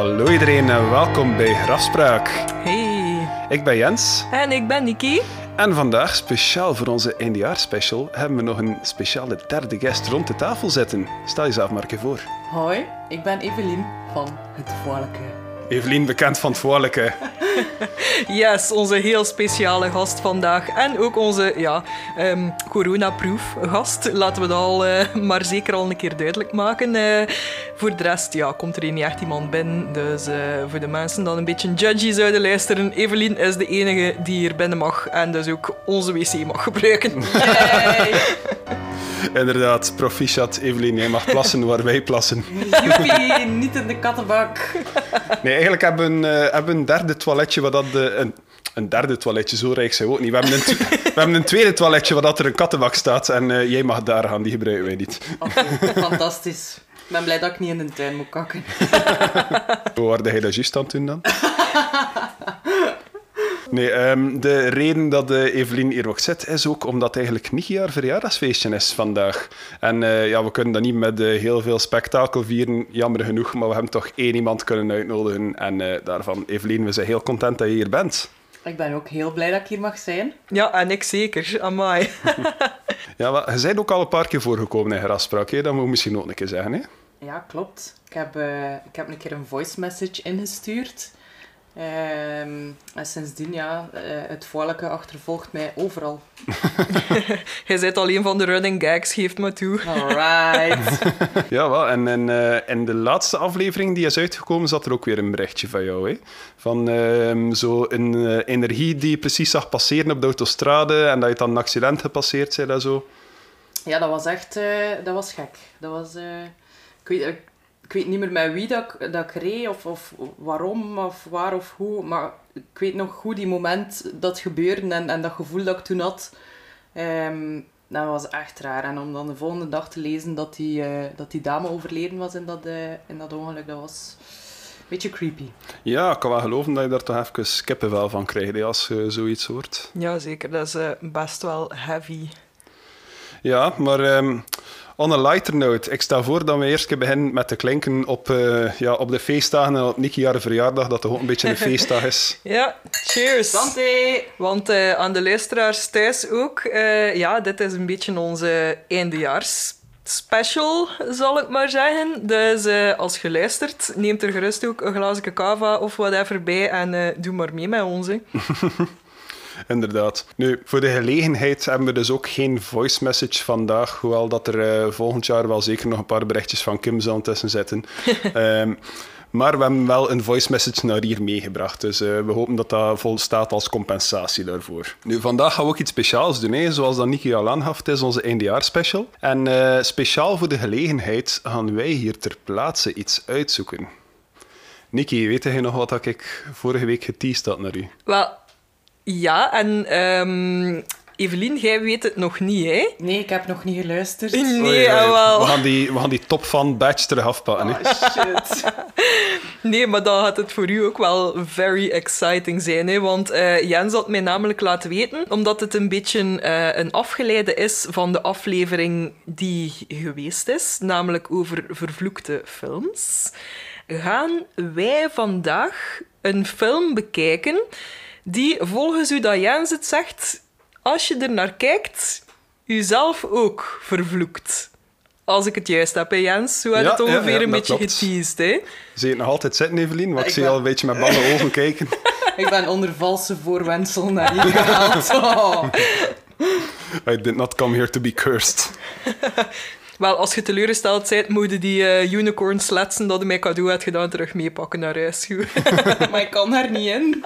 Hallo iedereen en welkom bij Grafspraak. Hey. Ik ben Jens. En ik ben Niki. En vandaag, speciaal voor onze eindjaarspecial, hebben we nog een speciale derde guest rond de tafel zitten. Stel jezelf maar een keer voor. Hoi, ik ben Evelien van Het Volke. Evelien, bekend van het Voorlijke. Yes, onze heel speciale gast vandaag. En ook onze ja, um, coronaproof gast. Laten we dat al uh, maar zeker al een keer duidelijk maken. Uh, voor de rest ja, komt er niet echt iemand binnen. Dus uh, voor de mensen die een beetje judgy zouden luisteren, Evelien is de enige die hier binnen mag. En dus ook onze wc mag gebruiken. Inderdaad, proficiat Evelien, jij mag plassen waar wij plassen. Joepie, niet in de kattenbak. Nee, eigenlijk hebben we een, uh, hebben een derde toiletje wat dat... De, een, een derde toiletje, zo rijk zijn we ook niet. We hebben een, we hebben een tweede toiletje waar dat er een kattenbak staat en uh, jij mag daar gaan, die gebruiken wij niet. Okay, fantastisch. Ik ben blij dat ik niet in de tuin moet kakken. Hoe waarde jij dat juist aan doen dan? Nee, um, de reden dat uh, Evelien hier ook zit, is ook omdat eigenlijk niet haar verjaardagsfeestje is vandaag. En uh, ja, we kunnen dat niet met uh, heel veel spektakel vieren, jammer genoeg, maar we hebben toch één iemand kunnen uitnodigen. En daarvan, Evelien, we zijn heel content dat je hier bent. Ik ben ook heel blij dat ik hier mag zijn. Ja, en ik zeker. Amai. ja, maar je bent ook al een paar keer voorgekomen in Graspraak, hè? dat moet ik misschien ook een keer zeggen. Hè? Ja, klopt. Ik heb, ik heb een keer een voice message ingestuurd. Um, en sindsdien, ja, uh, het volke achtervolgt mij overal. Jij bent al een van de running gags, geeft me toe. Alright. ja, wel. En in, uh, in, de laatste aflevering die is uitgekomen, zat er ook weer een berichtje van jou. Hè? Van uh, zo een uh, energie die je precies zag passeren op de autostrade en dat je dan een accident gepasseerd, zei dat zo. Ja, dat was echt... dat was gek. Dat was... ik weet, ik weet niet meer met wie dat, dat ik reed, of, of waarom, of waar of hoe. Maar ik weet nog goed die moment dat gebeurde en, en dat gevoel dat ik toen had. Um, dat was echt raar. En om dan de volgende dag te lezen dat die, uh, dat die dame overleden was in dat, uh, in dat ongeluk, dat was een beetje creepy. Ja, ik kan wel geloven dat je daar toch even kippenvel van krijgt als je zoiets hoort. Ja, zeker. Dat is uh, best wel heavy. Ja, maar... Um, On a lighter note, ik stel voor dat we eerst beginnen met te klinken op, uh, ja, op de feestdagen en op Niki haar verjaardag, dat het ook een beetje een feestdag is. ja, cheers. Santé! Want uh, aan de luisteraars thuis ook, uh, ja, dit is een beetje onze eindejaars special, zal ik maar zeggen. Dus uh, als je luistert, neemt er gerust ook een glazen cava of whatever bij en uh, doe maar mee met ons. Inderdaad. Nu, voor de gelegenheid hebben we dus ook geen voice message vandaag, hoewel dat er uh, volgend jaar wel zeker nog een paar berichtjes van Kim zullen tussen zitten. um, maar we hebben wel een voice message naar hier meegebracht. Dus uh, we hopen dat dat volstaat als compensatie daarvoor. Nu, vandaag gaan we ook iets speciaals doen. Hè. Zoals dat Niki al aangaf, het is onze eindjaarspecial. En uh, speciaal voor de gelegenheid gaan wij hier ter plaatse iets uitzoeken. Niki, weet jij nog wat ik vorige week geteased had naar u? Wel, ja, en um, Evelien, jij weet het nog niet, hè? Nee, ik heb nog niet geluisterd. Nee, oei, oei. wel. We gaan, die, we gaan die top van badge terug afpakken. Oh, shit. nee, maar dan gaat het voor u ook wel very exciting zijn, hè? Want uh, Jens had mij namelijk laten weten, omdat het een beetje uh, een afgeleide is van de aflevering die geweest is, namelijk over vervloekte films, gaan wij vandaag een film bekijken die volgens u dat Jens het zegt, als je er naar kijkt, jezelf ook vervloekt. Als ik het juist heb, hè, Jens? Zo had ja, het ongeveer ja, ja, een beetje klopt. geteased, hè? Zie je het nog altijd zitten, Evelien? Want ik, Ik zie ben- al een beetje met bange ogen kijken. ik ben onder valse voorwendsel naar hier gehaald. Oh. I did not come here to be cursed. Wel, als je teleurgesteld bent, moet je die uh, unicorn sletsen dat je mij cadeau hebt gedaan terug meepakken naar huis. maar ik kan daar niet in.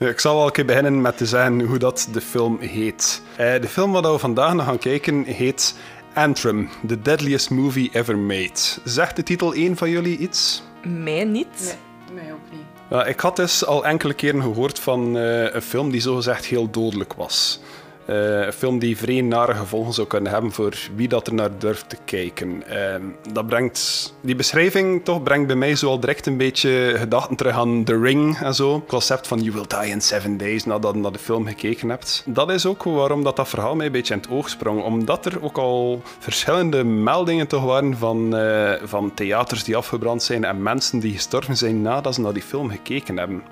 Ja, ik zal wel een keer beginnen met te zeggen hoe dat de film heet. Uh, de film waar we vandaag nog gaan kijken heet Antrim, The Deadliest Movie Ever Made. Zegt de titel één van jullie iets? mij niet. Nee, mij ook niet. Ja, ik had dus al enkele keren gehoord van uh, een film die zogezegd heel dodelijk was. Eh, een film die vrij nare gevolgen zou kunnen hebben voor wie dat er naar durft te kijken. Ehm, dat brengt, die beschrijving toch brengt bij mij zo al direct een beetje gedachten terug aan The Ring en zo. Het concept van you will die in seven days nadat je naar de film gekeken hebt. Dat is ook waarom dat, dat verhaal mij een beetje in het oog sprong. Omdat er ook al verschillende meldingen toch waren van, uh, van theaters die afgebrand zijn en mensen die gestorven zijn nadat ze naar die film gekeken hebben.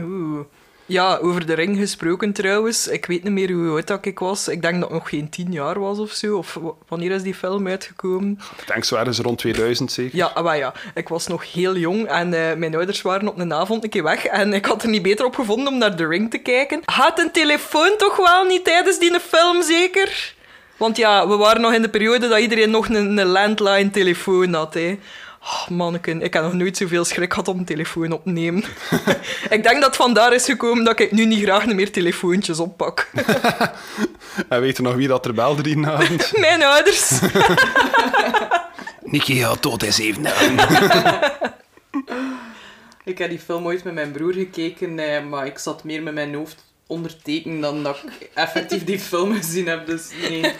Oeh. Ja, over de ring gesproken trouwens. Ik weet niet meer hoe oud dat ik was. Ik denk dat ik nog geen tien jaar was of zo. Of wanneer is die film uitgekomen? Ik denk zo ergens rond 2000 zeker. Ja, maar ja, ik was nog heel jong en uh, mijn ouders waren op een avond een keer weg. En ik had er niet beter op gevonden om naar de ring te kijken. Had een telefoon toch wel niet tijdens die film zeker? Want ja, we waren nog in de periode dat iedereen nog een, een landline telefoon had. Hè. Oh, manneken, ik heb nog nooit zoveel schrik gehad om een telefoon op te nemen. ik denk dat vandaar is gekomen dat ik nu niet graag meer telefoontjes oppak. en weet je nog wie dat er belde die avond? Mijn ouders. Nicky gaat dood is even Ik heb die film ooit met mijn broer gekeken, eh, maar ik zat meer met mijn hoofd onderteken dan dat ik effectief die film gezien heb. Dus nee,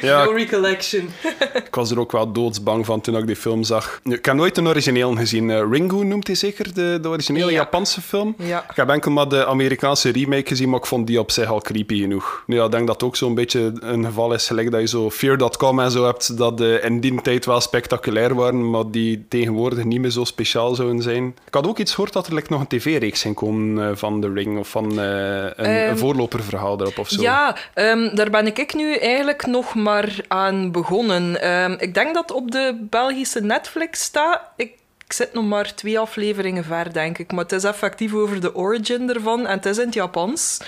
ja, no recollection. Ik was er ook wel doodsbang van toen ik die film zag. Ik heb nooit een origineel gezien. Uh, Ringu noemt hij zeker, de, de originele Japanse film. Ja. Ik heb enkel maar de Amerikaanse remake gezien, maar ik vond die op zich al creepy genoeg. Nu, ja, ik denk dat ook zo'n beetje een geval is, gelijk dat je zo Fear.com en zo hebt, dat de in die tijd wel spectaculair waren, maar die tegenwoordig niet meer zo speciaal zouden zijn. Ik had ook iets gehoord dat er like, nog een tv-reeks in komen uh, van The Ring, of van uh, een een ehm, voorloperverhaal erop of zo? Ja, um, daar ben ik nu eigenlijk nog maar aan begonnen. Um, ik denk dat op de Belgische Netflix staat. Ik ik zit nog maar twee afleveringen ver, denk ik. Maar het is effectief over de origin ervan. En het is in het Japans.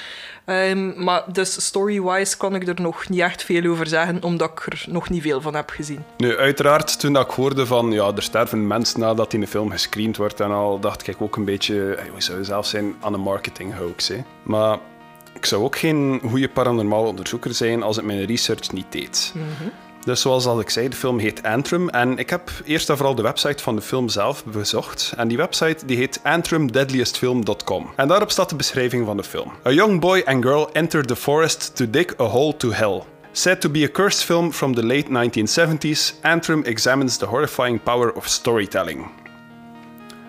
Um, maar dus story-wise kan ik er nog niet echt veel over zeggen, omdat ik er nog niet veel van heb gezien. Nu, uiteraard, toen ik hoorde van ja, er sterven mensen nadat in de film gescreend wordt en al, dacht ik ook een beetje, hoe zou je zelf zijn, aan een marketing hoax. Hè? Maar ik zou ook geen goede paranormaal onderzoeker zijn als ik mijn research niet deed. Mhm. Dus zoals al ik zei, de film heet Antrim. En ik heb eerst en vooral de website van de film zelf bezocht. En die website die heet antrimdeadliestfilm.com. En daarop staat de beschrijving van de film. A young boy and girl enter the forest to dig a hole to hell. Said to be a cursed film from the late 1970s, Antrim examines the horrifying power of storytelling.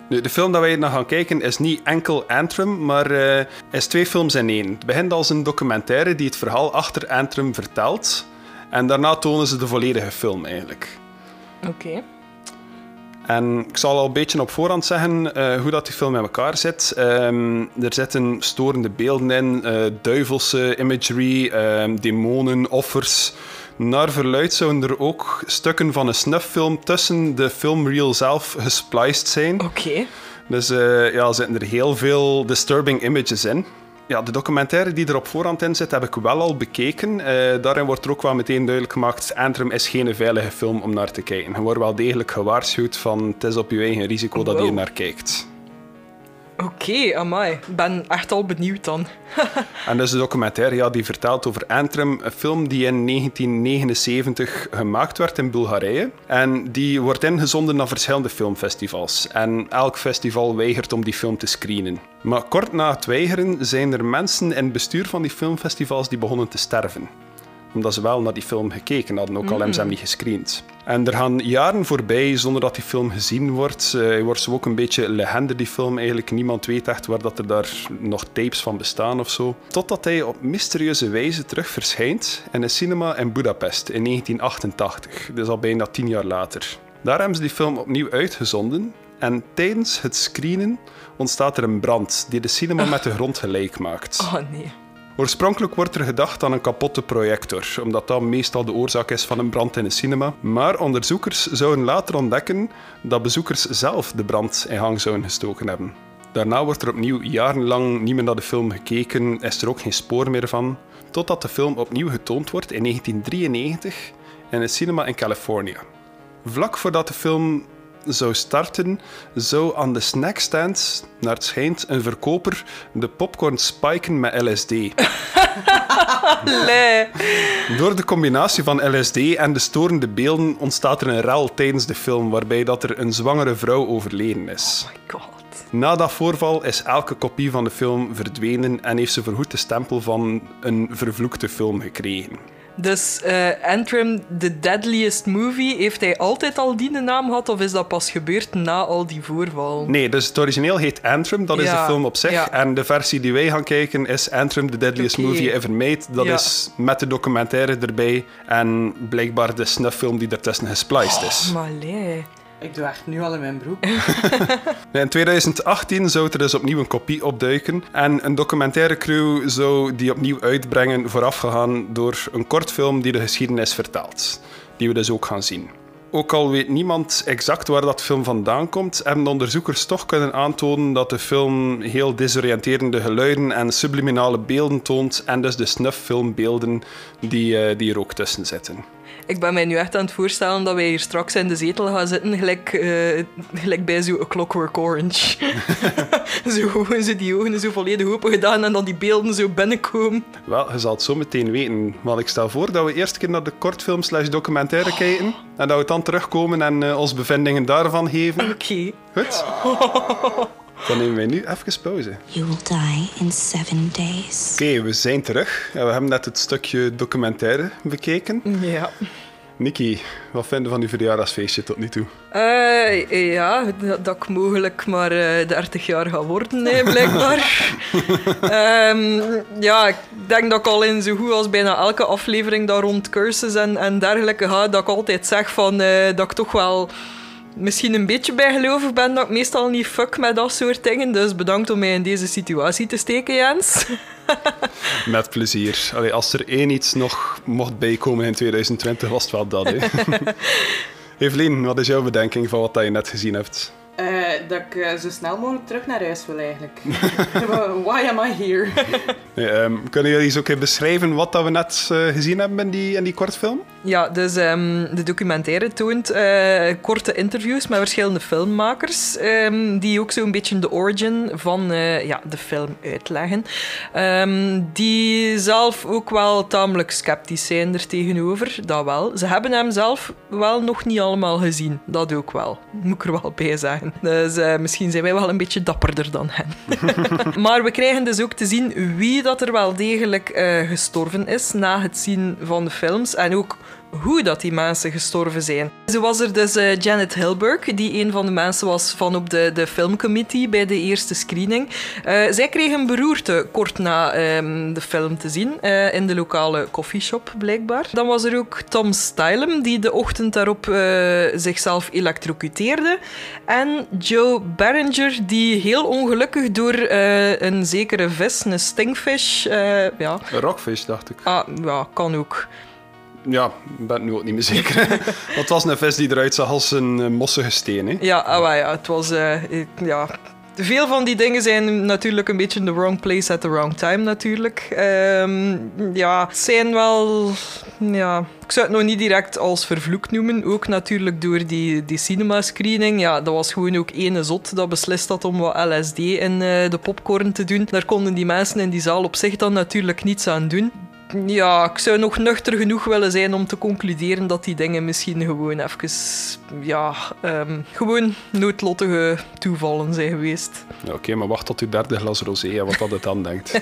Nu, de film dat wij naar gaan kijken is niet enkel Antrim, maar uh, is twee films in één. Het begint als een documentaire die het verhaal achter Antrim vertelt. En daarna tonen ze de volledige film eigenlijk. Oké. En ik zal al een beetje op voorhand zeggen uh, hoe dat die film in elkaar zit. Um, er zitten storende beelden in, uh, duivelse imagery, um, demonen, offers. Naar verluid zouden er ook stukken van een snufffilm tussen de filmreel zelf gespliced zijn. Oké. Dus uh, ja, zitten er heel veel disturbing images in. Ja, de documentaire die er op voorhand in zit, heb ik wel al bekeken. Uh, daarin wordt er ook wel meteen duidelijk gemaakt: Antrim is geen veilige film om naar te kijken. Je wordt wel degelijk gewaarschuwd van het is op je eigen risico dat je naar kijkt. Oké, amai. Ik ben echt al benieuwd dan. en dus de documentaire ja, die vertelt over Antrim, een film die in 1979 gemaakt werd in Bulgarije. En die wordt ingezonden naar verschillende filmfestivals. En elk festival weigert om die film te screenen. Maar kort na het weigeren zijn er mensen in het bestuur van die filmfestivals die begonnen te sterven omdat ze wel naar die film gekeken hadden, ook al hebben ze hem mm. niet gescreend. En er gaan jaren voorbij zonder dat die film gezien wordt. Uh, hij wordt zo ook een beetje legende, die film eigenlijk. Niemand weet echt waar dat er daar nog tapes van bestaan of zo. Totdat hij op mysterieuze wijze terug verschijnt in een cinema in Budapest in 1988. Dus al bijna tien jaar later. Daar hebben ze die film opnieuw uitgezonden. En tijdens het screenen ontstaat er een brand die de cinema met de grond gelijk maakt. Oh nee. Oorspronkelijk wordt er gedacht aan een kapotte projector, omdat dat meestal de oorzaak is van een brand in een cinema. Maar onderzoekers zouden later ontdekken dat bezoekers zelf de brand in gang zouden gestoken hebben. Daarna wordt er opnieuw jarenlang niet meer naar de film gekeken, is er ook geen spoor meer van, totdat de film opnieuw getoond wordt in 1993 in een cinema in Californië. Vlak voordat de film zou starten, zou aan de snackstand, naar het schijnt, een verkoper de popcorn spiken met LSD. nee. Door de combinatie van LSD en de storende beelden ontstaat er een rel tijdens de film, waarbij dat er een zwangere vrouw overleden is. Oh my god. Na dat voorval is elke kopie van de film verdwenen en heeft ze vergoed de stempel van een vervloekte film gekregen. Dus uh, Antrim, The Deadliest Movie, heeft hij altijd al die naam gehad of is dat pas gebeurd na al die voorvallen? Nee, dus het origineel heet Antrim, dat is Ja, de film op zich. ja. En de versie die wij gaan kijken is Antrim, The Deadliest. Movie Ever Made. Dat Ja. is met de documentaire erbij en blijkbaar de snufffilm die ertussen gespliced is. Maar nee. Ik doe echt nu al in mijn broek. In 2018 zou er dus opnieuw een kopie opduiken en een documentaire crew zou die opnieuw uitbrengen voorafgegaan door een kortfilm die de geschiedenis vertelt, die we dus ook gaan zien. Ook al weet niemand exact waar dat film vandaan komt, hebben de onderzoekers toch kunnen aantonen dat de film heel desoriënterende geluiden en subliminale beelden toont en dus de snufffilmbeelden die, eh, die er ook tussen zitten. Ik ben mij nu echt aan het voorstellen dat wij hier straks in de zetel gaan zitten, gelijk, eh, gelijk bij zo'n Clockwork Orange. zo gewoon zo die ogen zo volledig open gedaan en dan die beelden zo binnenkomen. Wel, je zal het zo meteen weten. Want ik stel voor dat we eerst een keer naar de kortfilm slash documentaire kijken. En dat we dan terugkomen en eh, ons bevindingen daarvan geven. Oké. Goed? Dan nemen wij nu even pauze. You will die in seven days. Oké, we zijn terug. We hebben net het stukje documentaire bekeken. Ja. Niki, wat vind je van uw verjaardagsfeestje tot nu toe? Eh, ja, dat, dat ik mogelijk maar eh 30 jaar ga worden, nee, blijkbaar. Ehm, ja, ik denk dat ik al in zo goed als bijna elke aflevering daar rond cursus en, en dergelijke ga, dat ik altijd zeg van, eh, dat ik toch wel misschien een beetje bijgelovig ben, dat ik meestal niet fuck met dat soort dingen. Dus bedankt om mij in deze situatie te steken, Jens. Met plezier. Allee, als er één iets nog mocht bijkomen in 2020, was het wel dat. Hè? Evelien, wat is jouw bedenking van wat je net gezien hebt? Eh, dat ik eh, zo snel mogelijk terug naar huis wil eigenlijk. Why am I here? Nee, ehm, kunnen jullie eens ook even beschrijven wat dat we net eh, gezien hebben in die, in die kortfilm? Ja, dus ehm, de documentaire toont eh, korte interviews met verschillende filmmakers, ehm, die ook zo'n beetje de origin van eh, ja, de film uitleggen. Ehm, die zelf ook wel tamelijk sceptisch zijn er tegenover, dat wel. Ze hebben hem zelf wel nog niet allemaal gezien, dat ook wel. Moet ik er wel bij zeggen. Dus misschien zijn wij wel een beetje dapperder dan hen. maar we krijgen dus ook te zien wie dat er wel degelijk eh, gestorven is na het zien van de films. En ook hoe dat die mensen gestorven zijn. Zo was er dus eh, Janet Hilberg, die een van de mensen was van op de, de filmcommittee bij de eerste screening. Eh, zij kreeg een beroerte kort na ehm, de film te zien, eh, in de lokale coffeeshop blijkbaar. Dan was er ook Tom Stylem, die de ochtend daarop zichzelf elektrocuteerde. En Joe Barringer, die heel ongelukkig door een zekere vis, een stingfish, ja, Een rockfish, dacht ik. ah, ja, kan ook. Ja, ik ben nu ook niet meer zeker. Het was een vis die eruit zag als een eh, mossige steen. Hè? Ja, ah, ja, het was... ik- ja. Veel van die dingen zijn natuurlijk een beetje in the wrong place at the wrong time, natuurlijk. Ehm, ja, het zijn wel... Ja, ik zou het nog niet direct als vervloekt noemen. Ook natuurlijk door die, die cinema-screening. Ja, dat was gewoon ook ene zot dat beslist had om wat LSD in eh, de popcorn te doen. Daar konden die mensen in die zaal op zich dan natuurlijk niets aan doen. Ja, ik zou nog nuchter genoeg willen zijn om te concluderen dat die dingen misschien gewoon even, ja, ehm, gewoon noodlottige toevallen zijn geweest. Oké, maar wacht tot uw derde glas rosé en wat dat het dan denkt.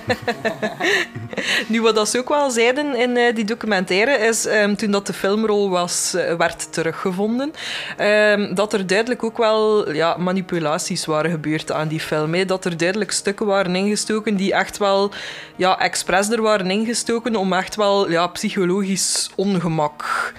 Nu, wat dat ze ook wel zeiden in eh, die documentaire, is ehm, toen dat de filmrol was, eh, werd teruggevonden, ehm, dat er duidelijk ook wel ja, manipulaties waren gebeurd aan die film. Dat er duidelijk stukken waren ingestoken die echt wel ja, expres er waren ingestoken om echt wel ja, psychologisch ongemak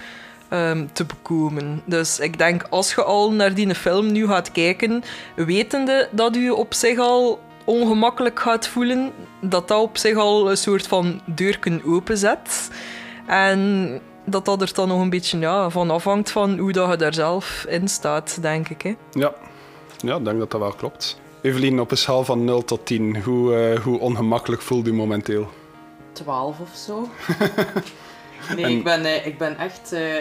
ehm, te bekomen. Dus ik denk, als je al naar die film nu gaat kijken, wetende dat u op zich al ongemakkelijk gaat voelen, dat dat op zich al een soort van deurken openzet. En dat dat er dan nog een beetje ja, van afhangt van hoe dat je daar zelf in staat, denk ik. Hè. Ja. ja, ik denk dat dat wel klopt. Evelien, op een schaal van 0 tot 10, hoe, eh, hoe ongemakkelijk voelt u momenteel? 12 of zo. Nee, En- ik, ben, eh, ik ben echt eh,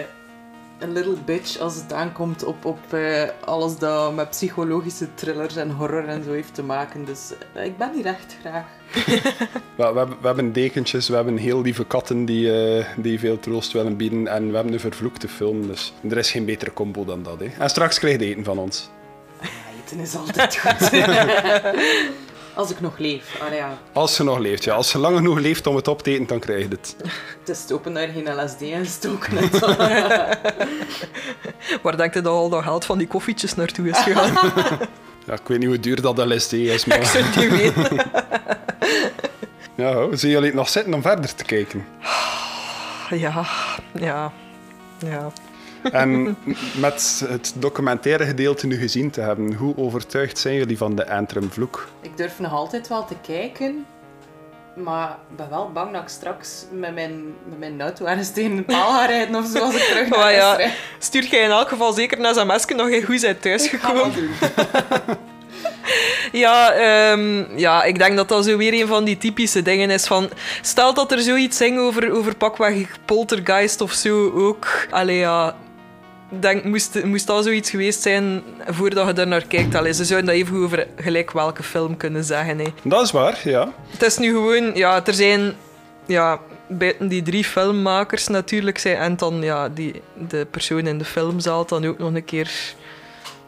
een little bitch als het aankomt op, op eh, alles dat met psychologische thrillers en horror en zo heeft te maken. Dus ik ben hier echt graag. We, hebben, we hebben dekentjes, we hebben heel lieve katten die, die veel troost willen bieden. En we hebben een vervloekte film, dus er is geen betere combo dan dat. Hè. En straks krijg je eten van ons. Je eten is altijd goed. Als ik nog leef. Allee, ja. Als je nog leeft, ja. Als je lang genoeg leeft om het op te eten, dan krijg je het. Het is stoppen daar geen LSD in stoken. en zo. Waar denk je dat al dat geld van die koffietjes naartoe is gegaan? Ja, ik weet niet hoe duur dat LSD is, maar... ik zou het niet weten. Ja, hoe zien jullie het nog zitten om verder te kijken? Ja, ja, ja. En met het documentaire gedeelte nu gezien te hebben, hoe overtuigd zijn jullie van de Antrim-vloek? ik durf nog altijd wel te kijken. Maar ik ben wel bang dat ik straks met mijn, met mijn auto ergens tegen een paal ga rijden of zo als ik terug naar huis ja, stuur jij in elk geval zeker naar sms'je nog je goed bent thuisgekomen. Ja, ehm, ja, ik denk dat dat zo weer een van die typische dingen is van... Stel dat er zoiets ging over, over pakweg poltergeist of zo ook. Allee, ja... ik Denk, moest, moest dat zoiets geweest zijn voordat je er naar kijkt? Allee, ze zouden dat even over gelijk welke film kunnen zeggen. Hè. Dat is waar, ja. Het is nu gewoon... Ja, er zijn... Ja, buiten die drie filmmakers natuurlijk zijn... En dan ja, die, de persoon in de filmzaal dan ook nog een keer...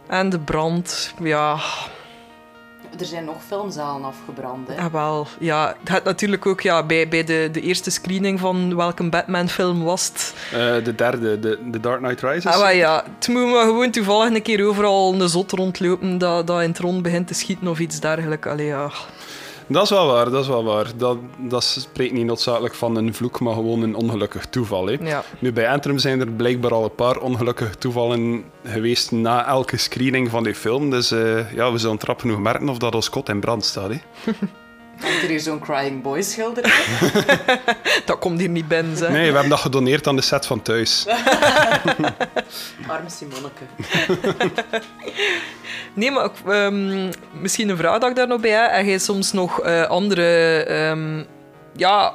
En de brand, ja... Er zijn nog filmzalen afgebrand. Hè. Ja, wel. Ja, het had natuurlijk ook ja, bij, bij de, de eerste screening van welke Batman-film was het. Eh, de derde, de, The Dark Knight Rises. Ah, maar ja, het moet maar gewoon toevallig een keer overal een zot rondlopen dat, dat in het rond begint te schieten of iets dergelijks. Allee, ja. Dat is wel waar, dat is wel waar. Dat, dat spreekt niet noodzakelijk van een vloek, maar gewoon een ongelukkig toeval. Hè. Ja. Nu, bij Antrim zijn er blijkbaar al een paar ongelukkige toevallen geweest na elke screening van die film. Dus eh, ja, we zullen trap genoeg merken of dat ons kot in brand staat. Hè. Hangt er hier zo'n Crying Boy schilderij? Dat komt hier niet binnen, zeg. Nee, we hebben dat gedoneerd aan de set van thuis. Arme Simonneke. Nee, maar ehm, misschien een vraag dat ik daar nog bij heb. Heb jij soms nog eh, andere, ehm, ja,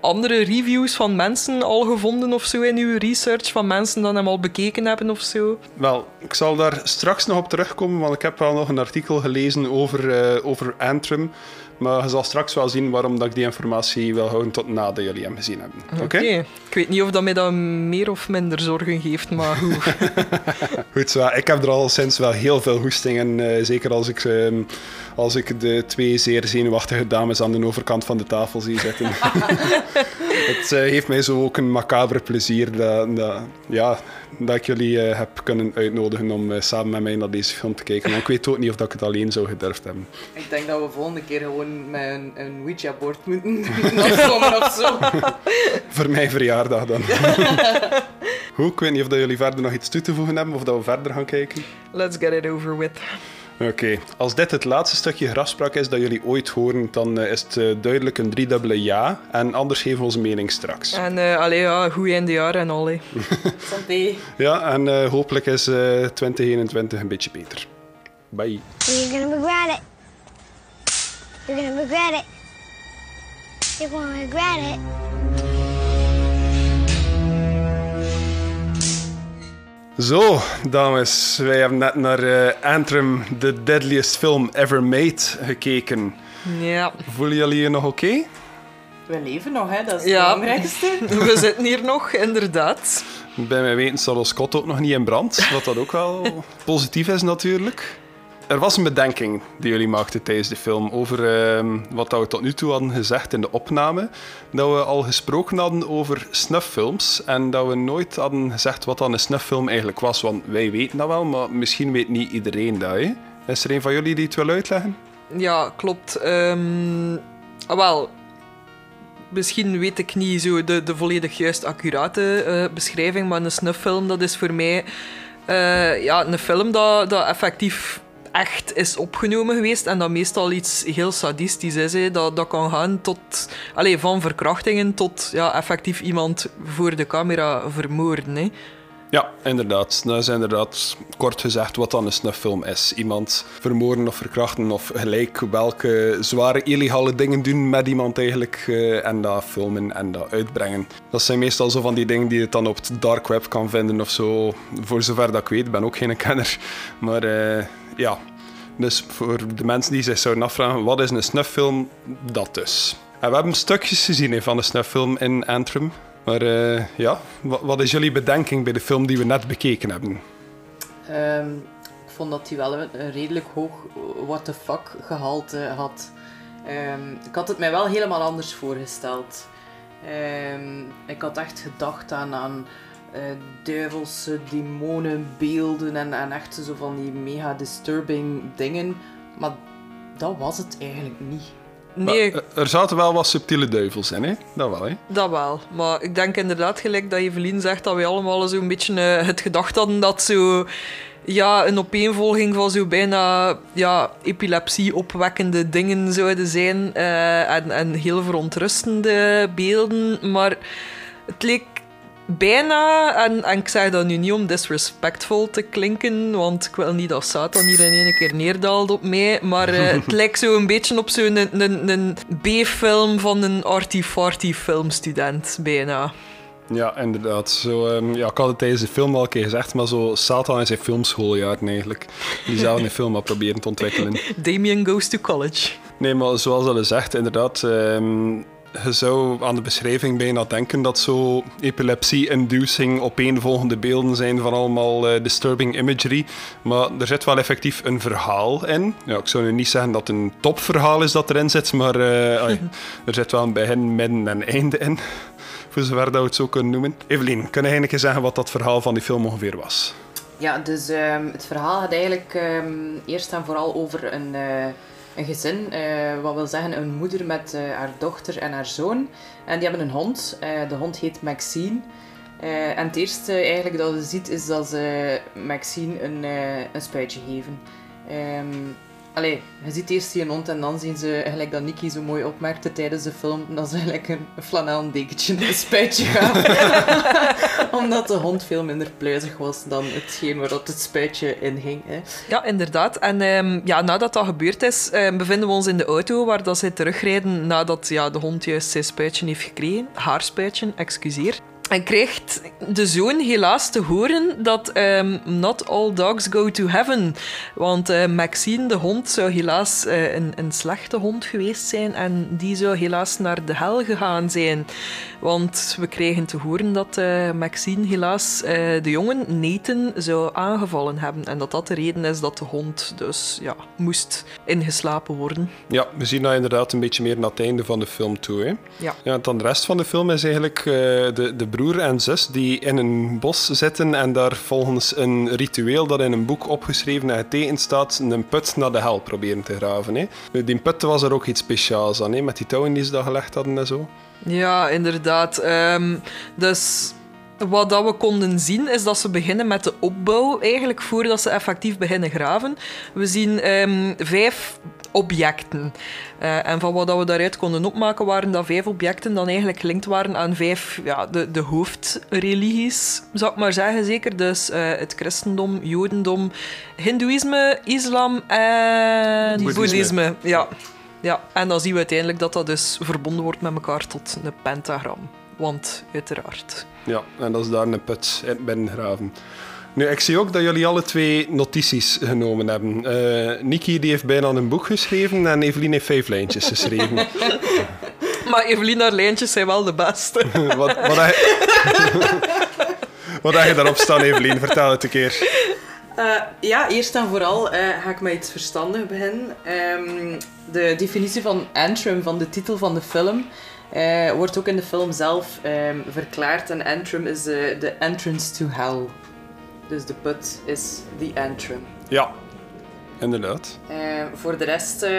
andere reviews van mensen al gevonden of zo in uw research? Van mensen die hem al bekeken hebben of zo? Wel, ik zal daar straks nog op terugkomen, want ik heb wel nog een artikel gelezen over, eh, over Antrim. Maar je zal straks wel zien waarom dat ik die informatie wil houden tot nadat jullie hem gezien hebben. Oké? Ik weet niet of dat mij dat meer of minder zorgen geeft, maar goed. Goed, zo, ik heb er al sinds wel heel veel hoesting en eh, zeker als ik, ehm, als ik de twee zeer zenuwachtige dames aan de overkant van de tafel zie zitten. het eh, heeft mij zo ook een macabre plezier dat, dat, ja, dat ik jullie eh, heb kunnen uitnodigen om eh, samen met mij naar deze film te kijken. Maar ik weet ook niet of dat ik het alleen zou gedurfd hebben. Ik denk dat we volgende keer gewoon met een, een Ouija-bord moeten afkomen of zo. Voor mijn verjaardag dan. Goed, ik weet niet of dat jullie verder nog iets toe te voegen hebben of dat we verder gaan kijken. Let's get it over with. Oké, als dit het laatste stukje grafspraak is dat jullie ooit horen, dan eh, is het eh, duidelijk een driedubbele ja. En anders geven we onze mening straks. En uh, allee, ja, goed einde jaar en al. hè. Santé. Ja, en eh, hopelijk is eh, 2021 een beetje beter. Bye. You're gonna regret it. You're gonna regret it. You're gonna regret it. Zo, dames, wij hebben net naar eh, Antrim, the deadliest film ever made, gekeken. Ja. Voelen jullie je nog oké? We leven nog, hè? dat is het Ja. belangrijkste. We zitten hier nog, inderdaad. Bij mijn weten staat ons kot ook nog niet in brand, wat dat ook wel positief is natuurlijk. Er was een bedenking die jullie maakten tijdens de film over ehm, wat we tot nu toe hadden gezegd in de opname. Dat we al gesproken hadden over snufffilms en dat we nooit hadden gezegd wat dan een snufffilm eigenlijk was. Want wij weten dat wel, maar misschien weet niet iedereen dat. Hè? Is er een van jullie die het wil uitleggen? Ja, klopt. Ehm, ah, wel, misschien weet ik niet zo de, de volledig juist accurate eh, beschrijving, maar een snufffilm, dat is voor mij eh, ja, een film dat, dat effectief echt is opgenomen geweest en dat meestal iets heel sadistisch is. Dat, dat kan gaan tot, allez, van verkrachtingen tot ja, effectief iemand voor de camera vermoorden. Ja, inderdaad. Dat is inderdaad kort gezegd wat dan een snufffilm is. Iemand vermoorden of verkrachten of gelijk welke zware illegale dingen doen met iemand eigenlijk eh, en dat filmen en dat uitbrengen. Dat zijn meestal zo van die dingen die je dan op het dark web kan vinden of zo. Voor zover dat ik weet, ben ook geen kenner. Maar eh, ja, dus voor de mensen die zich zouden afvragen wat is een snufffilm, dat dus. En we hebben stukjes gezien van de snufffilm in Antrim. Maar eh, ja, wat, wat is jullie bedenking bij de film die we net bekeken hebben? Ehm, ik vond dat hij wel een, een redelijk hoog what the fuck gehalte had. Ehm, ik had het mij wel helemaal anders voorgesteld. Ehm, ik had echt gedacht aan, aan eh, duivelse demonenbeelden en, en echt zo van die mega disturbing dingen. Maar dat was het eigenlijk niet. Nee, Maar, eh, er zaten wel wat subtiele duivels in, hè? Dat wel, hè? dat wel. Maar ik denk inderdaad, gelijk dat Evelien zegt, dat we allemaal zo'n beetje eh, het gedacht hadden dat zo... Ja, een opeenvolging van zo bijna ja, epilepsie-opwekkende dingen zouden zijn. eh, en, en heel verontrustende beelden. Maar het leek bijna, en, en ik zeg dat nu niet om disrespectful te klinken, want ik wil niet dat Satan hier in één keer neerdaalt op mij, maar eh, het lijkt zo een beetje op zo'n een, een, een B-film van een arty-farty filmstudent, bijna. Ja, inderdaad. Zo, ehm, ja, ik had het tijdens de film al een keer gezegd, maar zo Satan in zijn filmschooljaren eigenlijk. Die zelf een film had proberen te ontwikkelen. Damien goes to college. Nee, maar zoals al gezegd, inderdaad... ehm, je zou aan de beschrijving bijna denken dat zo epilepsie-inducing opeenvolgende beelden zijn van allemaal eh, disturbing imagery. Maar er zit wel effectief een verhaal in. Ja, ik zou nu niet zeggen dat het een topverhaal is dat erin zit, maar eh, ai, er zit wel een begin, midden en einde in. Voor zover dat we het zo kunnen noemen. Evelien, kun je eigenlijk eens zeggen wat dat verhaal van die film ongeveer was? Ja, dus ehm, het verhaal gaat eigenlijk ehm, eerst en vooral over een, eh, een gezin. eh, wat wil zeggen een moeder met eh, haar dochter en haar zoon. En die hebben een hond. Eh, de hond heet Maxine. En het eerste eigenlijk dat je ziet is dat ze Maxine een, een spuitje geven. Ehm allee, je ziet eerst die hond en dan zien ze, gelijk dat Nicky zo mooi opmerkte tijdens de film, dat ze eigenlijk een flanel dekentje in een spuitje gaan. Omdat de hond veel minder pluizig was dan hetgeen waar dat het spuitje in ging. Hè. Ja, inderdaad. En ehm, ja, nadat dat gebeurd is, ehm, bevinden we ons in de auto waar dat zij terugrijden nadat ja, de hond juist zijn spuitje heeft gekregen. Haar spuitje, excuseer. En krijgt de zoon helaas te horen dat ehm, not all dogs go to heaven. Want eh, Maxine, de hond, zou helaas eh, een, een slechte hond geweest zijn en die zou helaas naar de hel gegaan zijn. Want we krijgen te horen dat eh, Maxine helaas de jongen Nathan zou aangevallen hebben. En dat dat de reden is dat de hond dus ja, moest ingeslapen worden. Ja, we zien dat inderdaad een beetje meer naar het einde van de film toe. Hè? Ja. Ja, dan de rest van de film is eigenlijk de, de broer en zus die in een bos zitten en daar volgens een ritueel dat in een boek opgeschreven en getekend staat, een put naar de hel proberen te graven. Hè. Nu, Die put was er ook iets speciaals aan, hè, met die touwen die ze daar gelegd hadden en zo. Ja, inderdaad. Ehm, dus wat dat we konden zien is dat ze beginnen met de opbouw, eigenlijk voordat ze effectief beginnen graven. We zien ehm, vijf objecten. Eh, en van wat dat we daaruit konden opmaken waren dat vijf objecten dan eigenlijk gelinkt waren aan vijf, ja, de, de hoofdreligies, zou ik maar zeggen zeker. Dus eh, het christendom, jodendom, hindoeïsme, islam en Boeddhisme. boeddhisme. Ja. Ja, en dan zien we uiteindelijk dat dat dus verbonden wordt met elkaar tot een pentagram. Want, uiteraard. Ja, en dat is daar een put in binnengraven. Nu, ik zie ook dat jullie alle twee notities genomen hebben. Eh Niki die heeft bijna een boek geschreven en Evelien heeft vijf lijntjes geschreven. Maar Evelien, haar lijntjes zijn wel de beste. wat, wat, heb je... wat heb je daarop staan, Evelien? Vertel het een keer. Eh, ja, eerst en vooral eh, ga ik met iets verstandig beginnen. Ehm, de definitie van antrim, van de titel van de film, eh, wordt ook in de film zelf ehm, verklaard. En antrim is de de entrance to hell. Dus de put is the antrim. Ja, inderdaad. Eh, voor de rest eh,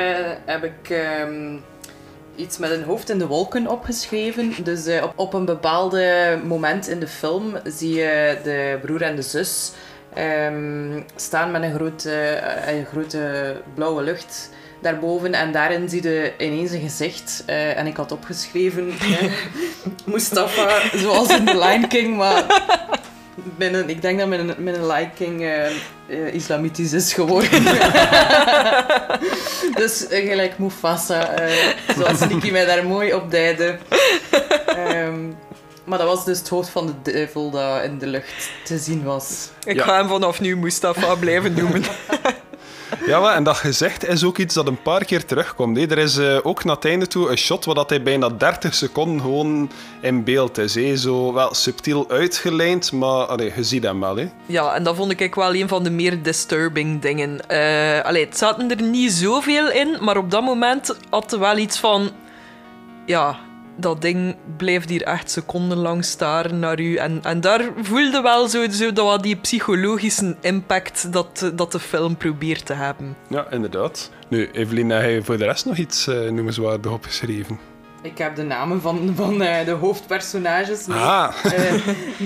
heb ik ehm, iets met een hoofd in de wolken opgeschreven. Dus eh, op, op een bepaalde moment in de film zie je de broer en de zus ehm, staan met een grote, eh, een grote blauwe lucht daarboven. En daarin zie je ineens een gezicht. Eh, en ik had opgeschreven eh, Mustafa, zoals in The Lion King, maar binnen, ik denk dat mijn, mijn Lion King eh, eh, islamitisch is geworden. dus gelijk Mufasa, eh, zoals Niki mij daar mooi op duidde. Ehm, maar dat was dus het hoofd van de duivel dat in de lucht te zien was. Ik Ja. ga hem vanaf nu Mustafa blijven noemen. Ja, en dat gezegd is ook iets dat een paar keer terugkomt. Er is eh, ook naar het einde toe een shot waar dat hij bijna 30 seconden gewoon in beeld is. Zo wel subtiel uitgelijnd, maar allee, je ziet hem wel. Hè. Ja, en dat vond ik wel een van de meer disturbing dingen. Allee, het zaten er niet zoveel in, maar op dat moment had er wel iets van... Ja, dat ding blijft hier echt secondenlang staren naar u. En, en daar voelde wel zo, zo dat wat die psychologische impact dat, dat de film probeert te hebben. Ja, inderdaad. Nu, Evelien, heb je voor de rest nog iets eh, noemenswaardig opgeschreven? Ik heb de namen van, van eh, de hoofdpersonages. Ah. Eh,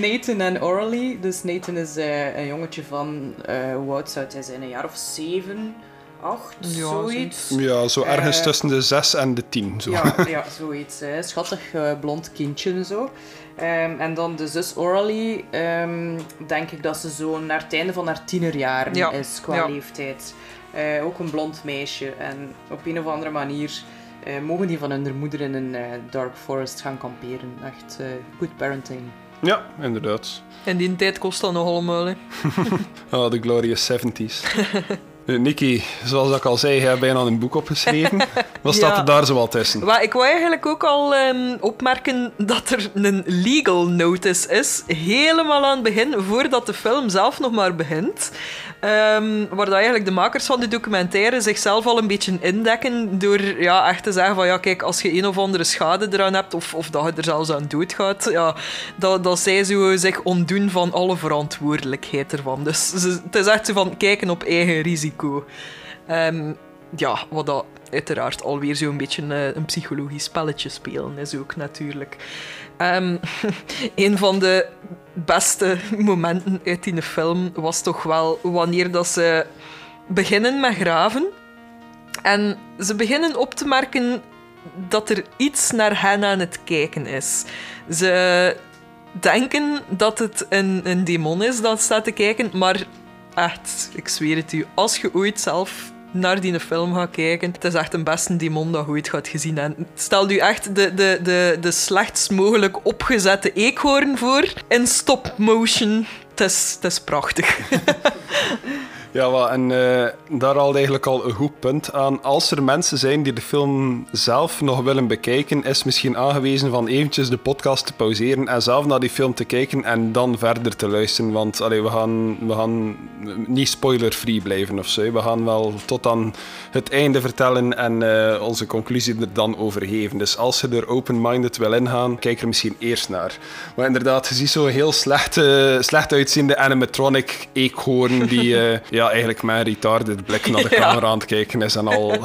Nathan en Orly. Dus Nathan is eh, een jongetje van, eh, hoe oud zou hij zijn? Een jaar of zeven, acht, Ja, zoiets. Ja, zo ergens Eh, tussen de 6 en de 10. Zo. Ja, ja zoiets. Hè. Schattig eh, blond kindje en zo. Ehm, en dan de zus Orly, ehm, denk ik dat ze zo naar het einde van haar tienerjaren Ja, is qua ja. leeftijd. Eh, ook een blond meisje. En op een of andere manier eh, mogen die van hun moeder in een dark forest gaan kamperen. Echt eh, good parenting. Ja, inderdaad. In die tijd kost dat nog allemaal. Hè. Oh, de glorious 70s. Nu, Nicky, zoals ik al zei, je hebt bijna een boek opgeschreven. Wat staat Ja. er daar zoal tussen? Ik wou eigenlijk ook al ehm, opmerken dat er een legal notice is, helemaal aan het begin, voordat de film zelf nog maar begint. Ehm, waar dat eigenlijk de makers van de documentaire zichzelf al een beetje indekken door ja, echt te zeggen van ja, kijk, als je een of andere schade eraan hebt of, of dat je er zelfs aan doodgaat, ja, dat, dat zij zo zich ontdoen van alle verantwoordelijkheid ervan. Dus het is echt zo van kijken op eigen risico. Ehm, ja, wat dat uiteraard alweer zo'n beetje eh, een psychologisch spelletje spelen is ook natuurlijk. Ehm, een van de beste momenten uit die film was toch wel wanneer dat ze beginnen met graven. En ze beginnen op te merken dat er iets naar hen aan het kijken is. Ze denken dat het een, een demon is dat staat te kijken, maar echt, ik zweer het u, als je ooit zelf naar die film gaat kijken, het is echt een beste demon dat je ooit gaat gezien. En stel u echt de, de, de, de slechtst mogelijk opgezette eekhoorn voor in stop motion. Het is, het is prachtig. Ja, wel, en eh, daar haalt eigenlijk al een goed punt aan. Als er mensen zijn die de film zelf nog willen bekijken, is misschien aangewezen van eventjes de podcast te pauzeren en zelf naar die film te kijken en dan verder te luisteren. Want allee, we, gaan, we gaan niet spoiler-free blijven of zo. We gaan wel tot aan het einde vertellen en eh, onze conclusie er dan over geven. Dus als je er open-minded wil ingaan, kijk er misschien eerst naar. Maar inderdaad, je ziet zo'n heel slecht, slecht uitziende animatronic eekhoorn die eh, ja, eigenlijk met een retarded blik naar de Ja. camera aan het kijken is en al eh,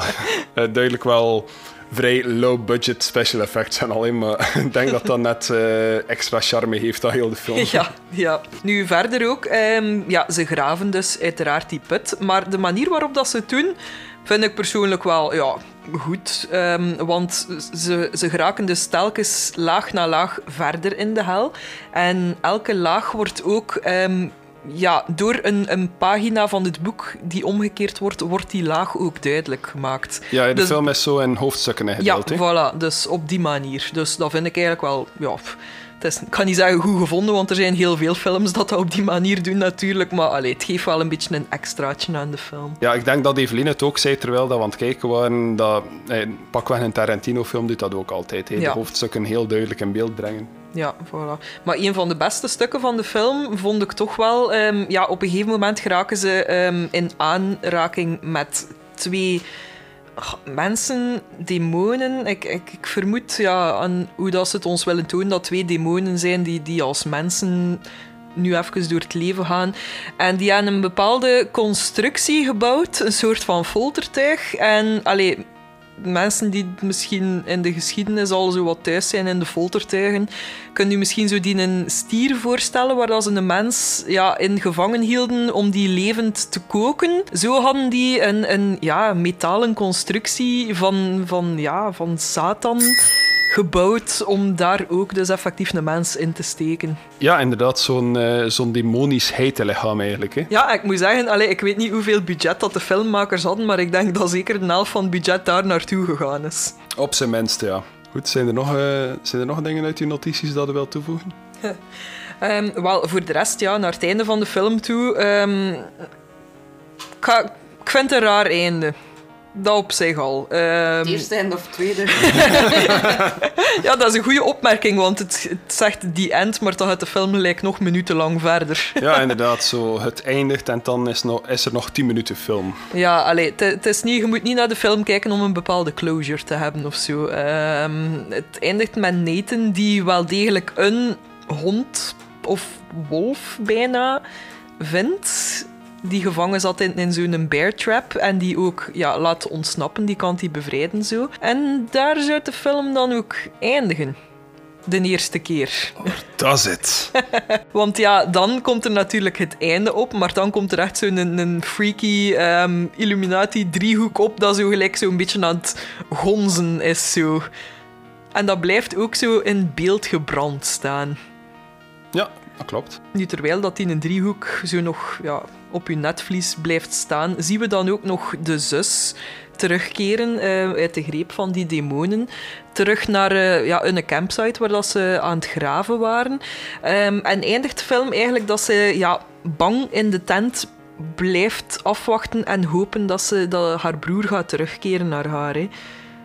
duidelijk wel vrij low-budget special effects en al in, maar ik denk dat dat net eh, extra charme heeft aan heel de film. Ja, ja. Nu verder ook. ehm, ja, ze graven dus uiteraard die put. Maar de manier waarop dat ze het doen, vind ik persoonlijk wel ja, goed. Ehm, want ze, ze geraken dus telkens laag na laag verder in de hel. En elke laag wordt ook... ehm, ja, door een, een pagina van het boek die omgekeerd wordt, wordt die laag ook duidelijk gemaakt. Ja, de Dus- film is zo in hoofdstukken Ja, ingedeeld. hè. voilà. Dus op die manier. Dus dat vind ik eigenlijk wel... Ja, is, ik kan niet zeggen goed gevonden, want er zijn heel veel films dat dat op die manier doen natuurlijk. Maar allee, het geeft wel een beetje een extraatje aan de film. Ja, ik denk dat Evelien het ook zei terwijl dat we aan het kijken waren. Dat, eh, pakweg een Tarantino-film doet dat ook altijd. De Ja. hoofdstukken heel duidelijk in beeld brengen. Ja, voilà. Maar een van de beste stukken van de film vond ik toch wel... ehm, ja, op een gegeven moment geraken ze ehm, in aanraking met twee mensen, demonen. Ik, ik, vermoed ja, aan hoe dat ze het ons willen tonen dat twee demonen zijn die, die als mensen nu even door het leven gaan. En die hebben een bepaalde constructie gebouwd, een soort van foltertuig. En allee, mensen die misschien in de geschiedenis al zo wat thuis zijn in de foltertuigen, kunnen u misschien zo die een stier voorstellen waar ze een mens ja, in gevangen hielden om die levend te koken. Zo hadden die een, een ja, metalen constructie van, van, ja, van Satan gebouwd om daar ook dus effectief een mens in te steken. Ja, inderdaad, zo'n eh, zo'n demonisch heitelichaam eigenlijk. Hè. Ja, ik moet zeggen, allee, ik weet niet hoeveel budget dat de filmmakers hadden, maar ik denk dat zeker de helft van het budget daar naartoe gegaan is. Op zijn minst, ja. Goed, zijn er nog, eh, zijn er nog dingen uit uw notities dat je wilt toevoegen? Ehm, wel, voor de rest, ja, naar het einde van de film toe. ehm, ik vind het een raar einde. Dat op zich al. Ehm, Het eerste en of tweede. ja, dat is een goede opmerking, want het, het zegt die end, maar dan gaat de film gelijk nog minutenlang verder. Ja, inderdaad. Zo, het eindigt en dan is, nog, is er nog 10 minuten film. Ja, allee, het- het is niet, je moet niet naar de film kijken om een bepaalde closure te hebben of zo. Ehm, het eindigt met Nathan, die wel degelijk een hond of wolf bijna vindt. Die gevangen zat in, in zo'n bear trap en die ook ja, laat ontsnappen. Die kan die bevrijden zo. En daar zou de film dan ook eindigen. De eerste keer. Dat is het. Want ja, dan komt er natuurlijk het einde op, maar dan komt er echt zo'n een, een freaky ehm, Illuminati-driehoek op dat zo gelijk zo'n beetje aan het gonzen is. Zo. En dat blijft ook zo in beeld gebrand staan. Ja, dat klopt. Nu, terwijl dat in een driehoek zo nog ja, op je netvlies blijft staan, zien we dan ook nog de zus terugkeren eh, uit de greep van die demonen. Terug naar eh, ja, een campsite waar dat ze aan het graven waren. Ehm, en eindigt de film eigenlijk dat ze ja, bang in de tent blijft afwachten en hopen dat, ze, dat haar broer gaat terugkeren naar haar. Hè.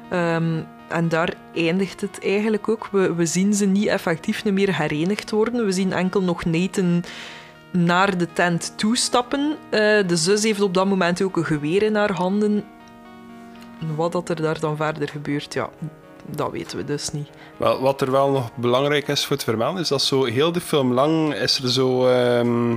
Ehm, en daar eindigt het eigenlijk ook. We, we zien ze niet effectief meer herenigd worden. We zien enkel nog Nathan naar de tent toestappen. Eh, de zus heeft op dat moment ook een geweer in haar handen. Wat dat er daar dan verder gebeurt, ja, dat weten we dus niet. Wel, wat er wel nog belangrijk is voor het vermelden, is dat zo heel de film lang is er zo... ehm,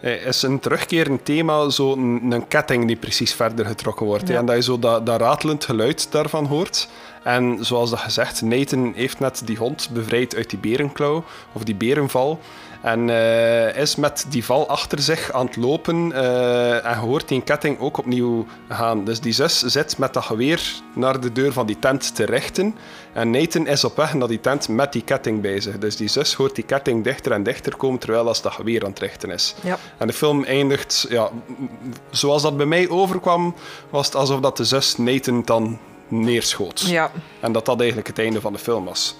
eh, is een terugkerend thema zo een, een ketting die precies verder getrokken wordt. Ja. En dat je zo dat, dat ratelend geluid daarvan hoort. En zoals dat gezegd, Nathan heeft net die hond bevrijd uit die berenklauw, of die berenval. En eh, is met die val achter zich aan het lopen eh, en hoort die ketting ook opnieuw gaan. Dus die zus zit met dat geweer naar de deur van die tent te richten. En Nathan is op weg naar die tent met die ketting bij zich. Dus die zus hoort die ketting dichter en dichter komen terwijl als dat geweer aan het richten is. Ja. En de film eindigt, ja, zoals dat bij mij overkwam, was het alsof dat de zus Nathan dan neerschoot. Ja, En dat dat eigenlijk het einde van de film was.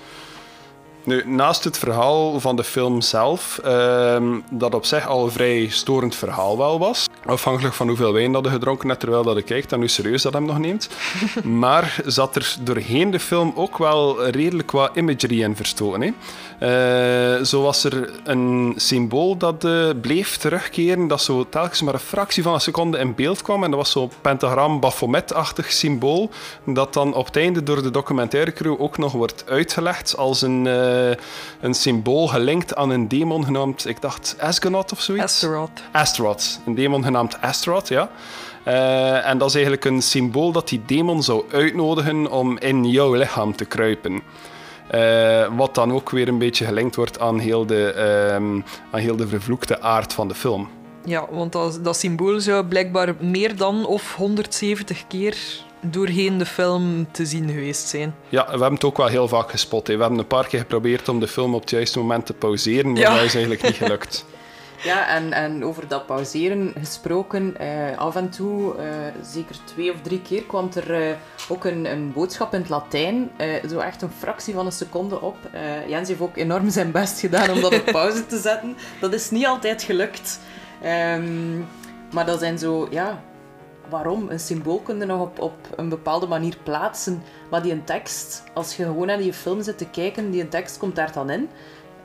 Nu, naast het verhaal van de film zelf, ehm, dat op zich al een vrij storend verhaal wel was, afhankelijk van hoeveel wijn dat gedronken hebt terwijl dat je kijkt en hoe serieus dat hem nog neemt, maar zat er doorheen de film ook wel redelijk wat imagery in verstoten. Hè? Eh, zo was er een symbool dat eh, bleef terugkeren, dat zo telkens maar een fractie van een seconde in beeld kwam. En dat was zo'n pentagram Baphomet-achtig symbool, dat dan op het einde door de documentaire crew ook nog wordt uitgelegd als een, eh, een symbool gelinkt aan een demon genaamd, ik dacht, Asgonaut of zoiets? Asteroid. Astaroth. Een demon genaamd Astaroth, ja. Eh, en dat is eigenlijk een symbool dat die demon zou uitnodigen om in jouw lichaam te kruipen. Eh, wat dan ook weer een beetje gelinkt wordt aan heel de, ehm, aan heel de vervloekte aard van de film. Ja, want dat, dat symbool zou blijkbaar meer dan of 170 keer doorheen de film te zien geweest zijn. Ja, we hebben het ook wel heel vaak gespot. hè. We hebben een paar keer geprobeerd om de film op het juiste moment te pauzeren, maar Ja. dat is eigenlijk niet gelukt. Ja, en, en over dat pauzeren gesproken, eh, af en toe, eh, zeker twee of drie keer, kwam er eh, ook een, een boodschap in het Latijn, eh, zo echt een fractie van een seconde op. Eh, Jens heeft ook enorm zijn best gedaan om dat op pauze te zetten. Dat is niet altijd gelukt. Ehm, maar dat zijn zo, ja, waarom? Een symbool kun je nog op, op een bepaalde manier plaatsen, maar die een tekst, als je gewoon naar die film zit te kijken, die een tekst komt daar dan in.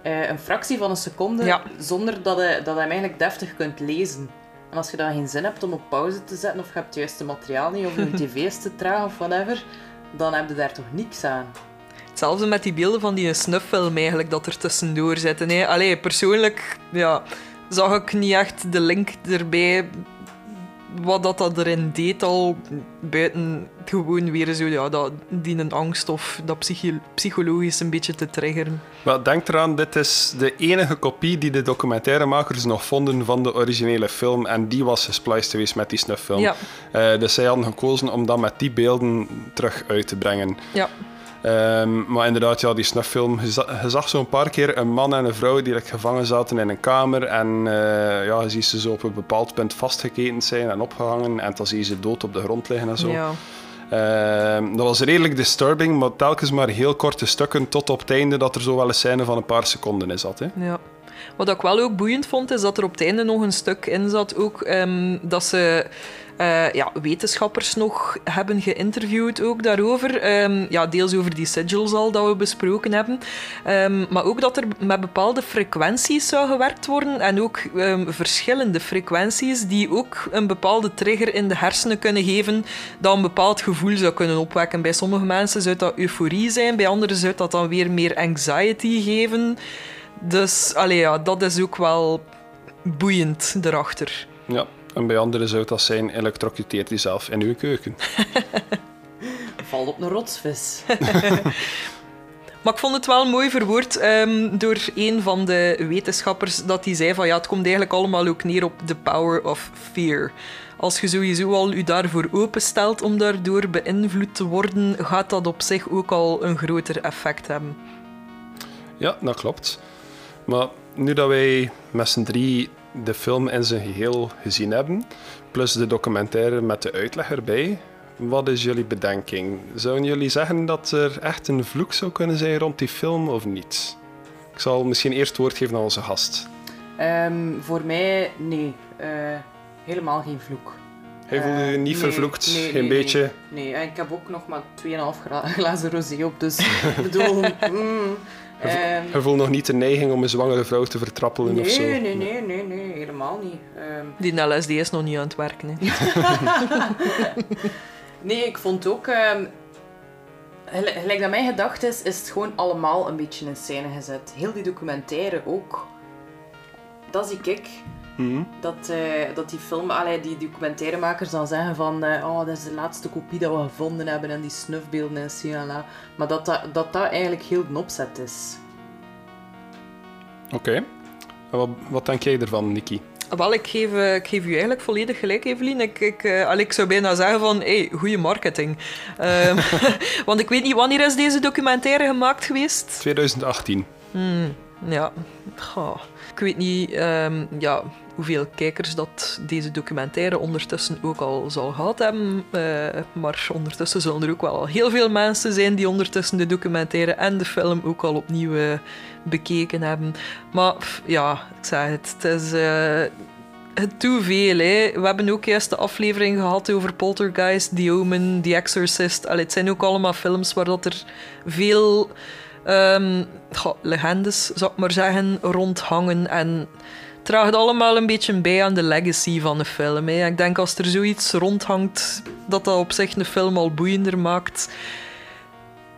Eh, een fractie van een seconde, Ja. zonder dat je, dat je hem eigenlijk deftig kunt lezen. En als je dan geen zin hebt om op pauze te zetten, of je hebt het juiste materiaal niet, of je tv is te traag of whatever, dan heb je daar toch niks aan. Hetzelfde met die beelden van die snufffilm eigenlijk, dat er tussendoor zitten. Hè. Allee, persoonlijk ja, zag ik niet echt de link erbij wat dat, dat erin deed al, buiten gewoon weer zo, ja, dat, die een angst of dat psychi- psychologisch een beetje te triggeren. Maar denk eraan, dit is de enige kopie die de documentairemakers nog vonden van de originele film. En die was gespliced geweest met die snufffilm. Ja. Eh, dus zij hadden gekozen om dat met die beelden terug uit te brengen. Ja, Ehm, maar inderdaad, ja, die snufffilm. Je, za- je zag zo'n paar keer een man en een vrouw die like, gevangen zaten in een kamer. En eh, ja, je ziet ze zo op een bepaald punt vastgeketend zijn en opgehangen. En dan zie je ze dood op de grond liggen en zo. ja. Ehm, dat was redelijk disturbing, maar telkens maar heel korte stukken tot op het einde dat er zo wel een scène van een paar seconden in zat. Hè. ja. Wat ik wel ook boeiend vond, is dat er op het einde nog een stuk in zat ook ehm, dat ze eh, ja, wetenschappers nog hebben geïnterviewd ook daarover. Ehm, ja, deels over die sigils al dat we besproken hebben. Ehm, maar ook dat er met bepaalde frequenties zou gewerkt worden en ook ehm, verschillende frequenties die ook een bepaalde trigger in de hersenen kunnen geven dat een bepaald gevoel zou kunnen opwekken. Bij sommige mensen zou dat euforie zijn, bij anderen zou dat dan weer meer anxiety geven. Dus allee, ja, dat is ook wel boeiend erachter. Ja, en bij anderen zou dat zijn, elektrocuteert jezelf in uw keuken. Valt op een rotsvis. Maar ik vond het wel mooi verwoord ehm, door een van de wetenschappers dat die zei van ja, het komt eigenlijk allemaal ook neer op the power of fear. Als je sowieso al je daarvoor openstelt om daardoor beïnvloed te worden, gaat dat op zich ook al een groter effect hebben. Ja, dat klopt. Maar nu dat wij met z'n drie de film in zijn geheel gezien hebben, plus de documentaire met de uitleg erbij, wat is jullie bedenking? Zouden jullie zeggen dat er echt een vloek zou kunnen zijn rond die film of niet? Ik zal misschien eerst het woord geven aan onze gast. Ehm, voor mij, nee. Eh, helemaal geen vloek. Hij voelde Eh, je niet nee, vervloekt, nee, geen nee, beetje. Nee. En ik heb ook nog maar 2,5 gra- glazen rosé op, dus ik bedoel... mm, ehm, Hij voelt nog niet de neiging om een zwangere vrouw te vertrappelen of zo. nee, nee, nee, nee, nee, helemaal niet. Ehm, Die LSD is nog niet aan het werken. Hè. nee, ik vond ook... ehm, gelijk gelijk dat mijn gedacht is, is het gewoon allemaal een beetje in scène gezet. Heel die documentaire ook. Dat zie ik. Mhm. Dat, eh, dat die film, allee, die documentairemakers dan zeggen van eh, oh, dat is de laatste kopie dat we gevonden hebben en die snufbeelden en siala. Maar dat dat, dat dat eigenlijk heel de opzet is. Oké. En Wat, wat denk jij ervan, Nikki? Wel, ik geef, eh, ik geef u eigenlijk volledig gelijk, Evelien. Ik, ik, ik zou bijna zeggen van, hey, goede marketing. Ehm, want ik weet niet, wanneer is deze documentaire gemaakt geweest? 2018. Ja, ik weet niet ehm, ja, hoeveel kijkers dat deze documentaire ondertussen ook al zal gehad hebben. eh, maar ondertussen zullen er ook wel heel veel mensen zijn die ondertussen de documentaire en de film ook al opnieuw eh, bekeken hebben. Maar ja, ik zeg het, het is... eh, het te veel, hè. We hebben ook juist de aflevering gehad over Poltergeist, The Omen, The Exorcist. Allee, het zijn ook allemaal films waar dat er veel goh, legendes, zou ik maar zeggen, rondhangen. En het draagt allemaal een beetje bij aan de legacy van de film. Hè. Ik denk als er zoiets rondhangt, dat dat op zich een film al boeiender maakt.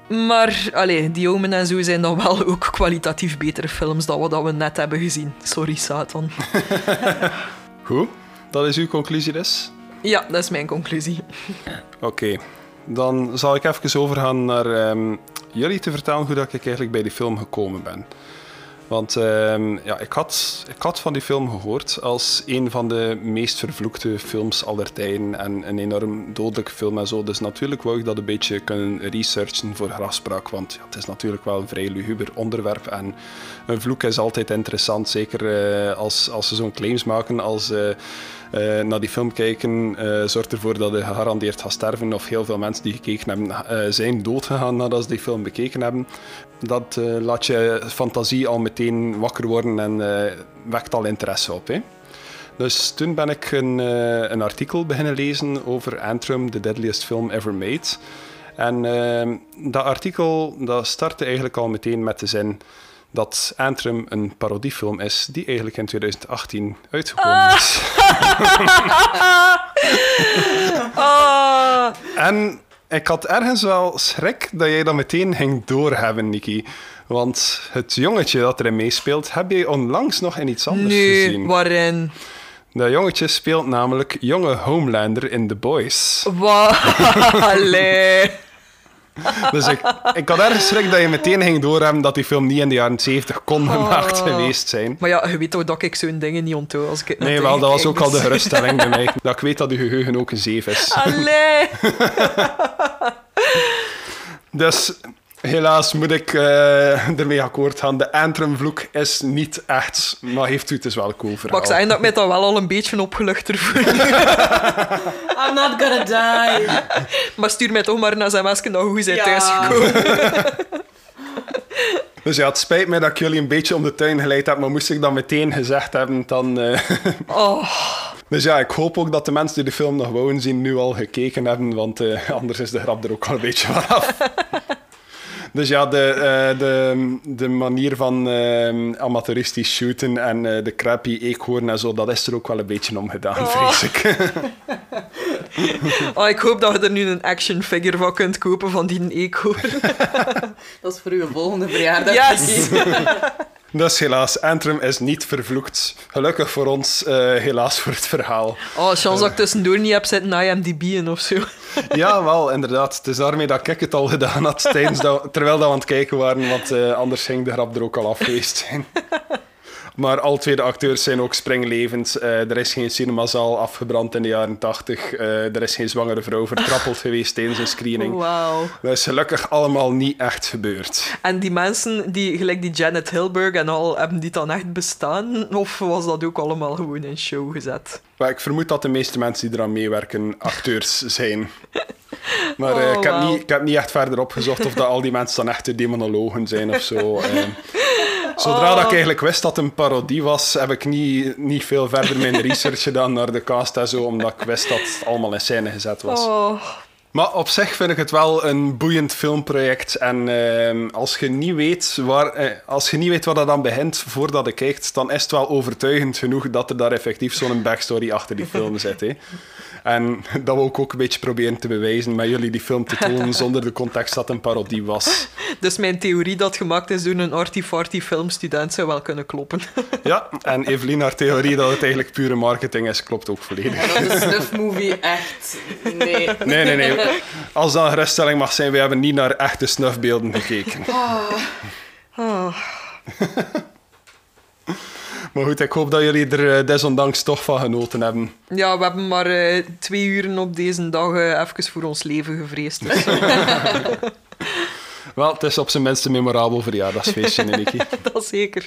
Maar, allee, The Omen en zo zijn dan wel ook kwalitatief betere films dan wat we net hebben gezien. Sorry, Satan. Goed, dat is uw conclusie dus? Ja, dat is mijn conclusie. Oké, dan zal ik even overgaan naar ehm, jullie te vertellen hoe dat ik eigenlijk bij die film gekomen ben. Want ehm, ja, ik, had, ik had van die film gehoord als een van de meest vervloekte films aller tijden en een enorm dodelijke film en zo. Dus natuurlijk wou ik dat een beetje kunnen researchen voor grafspraak, want het is natuurlijk wel een vrij luguber onderwerp en een vloek is altijd interessant, zeker eh, als, als ze zo'n claims maken als... eh, eh, naar die film kijken eh, zorgt ervoor dat je gegarandeerd gaat sterven. Of heel veel mensen die gekeken hebben eh, zijn doodgegaan nadat ze die film bekeken hebben. Dat laat je fantasie al meteen wakker worden en wekt al interesse op. Hè? Dus toen ben ik een, een artikel beginnen lezen over Antrim, the deadliest film ever made. En dat artikel dat startte eigenlijk al meteen met de zin dat Antrim een parodiefilm is die eigenlijk in 2018 uitgekomen is. Ah, En ik had ergens wel schrik dat jij dat meteen ging doorhebben, Nikki. Want het jongetje dat erin meespeelt, heb je onlangs nog in iets anders nee, gezien. waarin? Dat jongetje speelt namelijk jonge Homelander in The Boys. Wat? Dus ik, ik had ergens schrik dat je meteen ging doorhebben dat die film niet in de jaren 70 kon gemaakt Oh. geweest zijn. Maar ja, je weet toch dat ik zo'n dingen niet onthoud als ik het Nee, wel, dat was ook al de geruststelling bij mij. Dat ik weet dat uw geheugen ook een zeef is. Allee. Dus helaas moet ik eh, ermee akkoord gaan. De Antrim-vloek is niet echt, maar heeft u het is wel cool Maar verhaal. ik zei dat ik mij dan wel al een beetje opgeluchter voel. I'm not gonna die. Maar stuur mij toch maar naar zijn mesken dat hoe zijn Ja. thuisgekomen. Dus ja, het spijt mij dat ik jullie een beetje om de tuin geleid heb, maar moest ik dat meteen gezegd hebben, dan... eh, Oh, Dus ja, ik hoop ook dat de mensen die de film nog wouden zien, nu al gekeken hebben, want eh, anders is de grap er ook al een beetje vanaf. Dus ja, de, eh, de, de manier van eh, amateuristisch shooten en eh, de crappy eekhoorn en zo, dat is er ook wel een beetje om gedaan, Oh. vrees ik. oh, ik hoop dat je er nu een action figure van kunt kopen van die eekhoorn. Dat is voor uw volgende verjaardag. Yes! Dus helaas, Antrim is niet vervloekt. Gelukkig voor ons, eh, helaas voor het verhaal. Oh, chance dat ik tussendoor niet heb zitten IMDb'en of zo. Ja, wel, inderdaad. Het is daarmee dat ik het al gedaan had tijdens dat, terwijl dat we aan het kijken waren, want eh, anders ging de grap er ook al af geweest zijn. Maar al twee de acteurs zijn ook springlevend. Eh, er is geen cinemazaal afgebrand in de jaren tachtig. Eh, er is geen zwangere vrouw vertrappeld geweest tijdens een screening. Wauw. Dat is gelukkig allemaal niet echt gebeurd. En die mensen, die, gelijk die Janet Hilberg en al, hebben die dan echt bestaan? Of was dat ook allemaal gewoon in show gezet? Maar ik vermoed dat de meeste mensen die eraan meewerken acteurs zijn. Maar eh, Oh, ik, heb niet, ik heb niet echt verder opgezocht of dat al die mensen dan echte demonologen zijn of zo. Zodra Oh. dat ik eigenlijk wist dat het een parodie was, heb ik niet, niet veel verder mijn research gedaan naar de cast en zo, omdat ik wist dat het allemaal in scène gezet was. Oh, Maar op zich vind ik het wel een boeiend filmproject. En ehm, als, je niet weet waar, eh, als je niet weet waar dat aan begint voordat je kijkt, dan is het wel overtuigend genoeg dat er daar effectief zo'n backstory achter die film zit. Hè. En dat wil ik ook een beetje proberen te bewijzen met jullie die film te tonen zonder de context dat het een parodie was. dus mijn theorie dat gemaakt is door een arty-farty filmstudent zou wel kunnen kloppen. Ja, en Evelien, haar theorie dat het eigenlijk pure marketing is, klopt ook volledig. En dat is een snuffmovie echt... Nee. Nee, nee, nee. Als dat een geruststelling mag zijn, we hebben niet naar echte snufbeelden gekeken. Oh. Maar goed, ik hoop dat jullie er eh, desondanks toch van genoten hebben. Ja, we hebben maar eh, twee uren op deze dag eh, even voor ons leven gevreesd. Dus, Wel, het is op zijn minst een memorabel verjaardagsfeestje, Niki. dat zeker.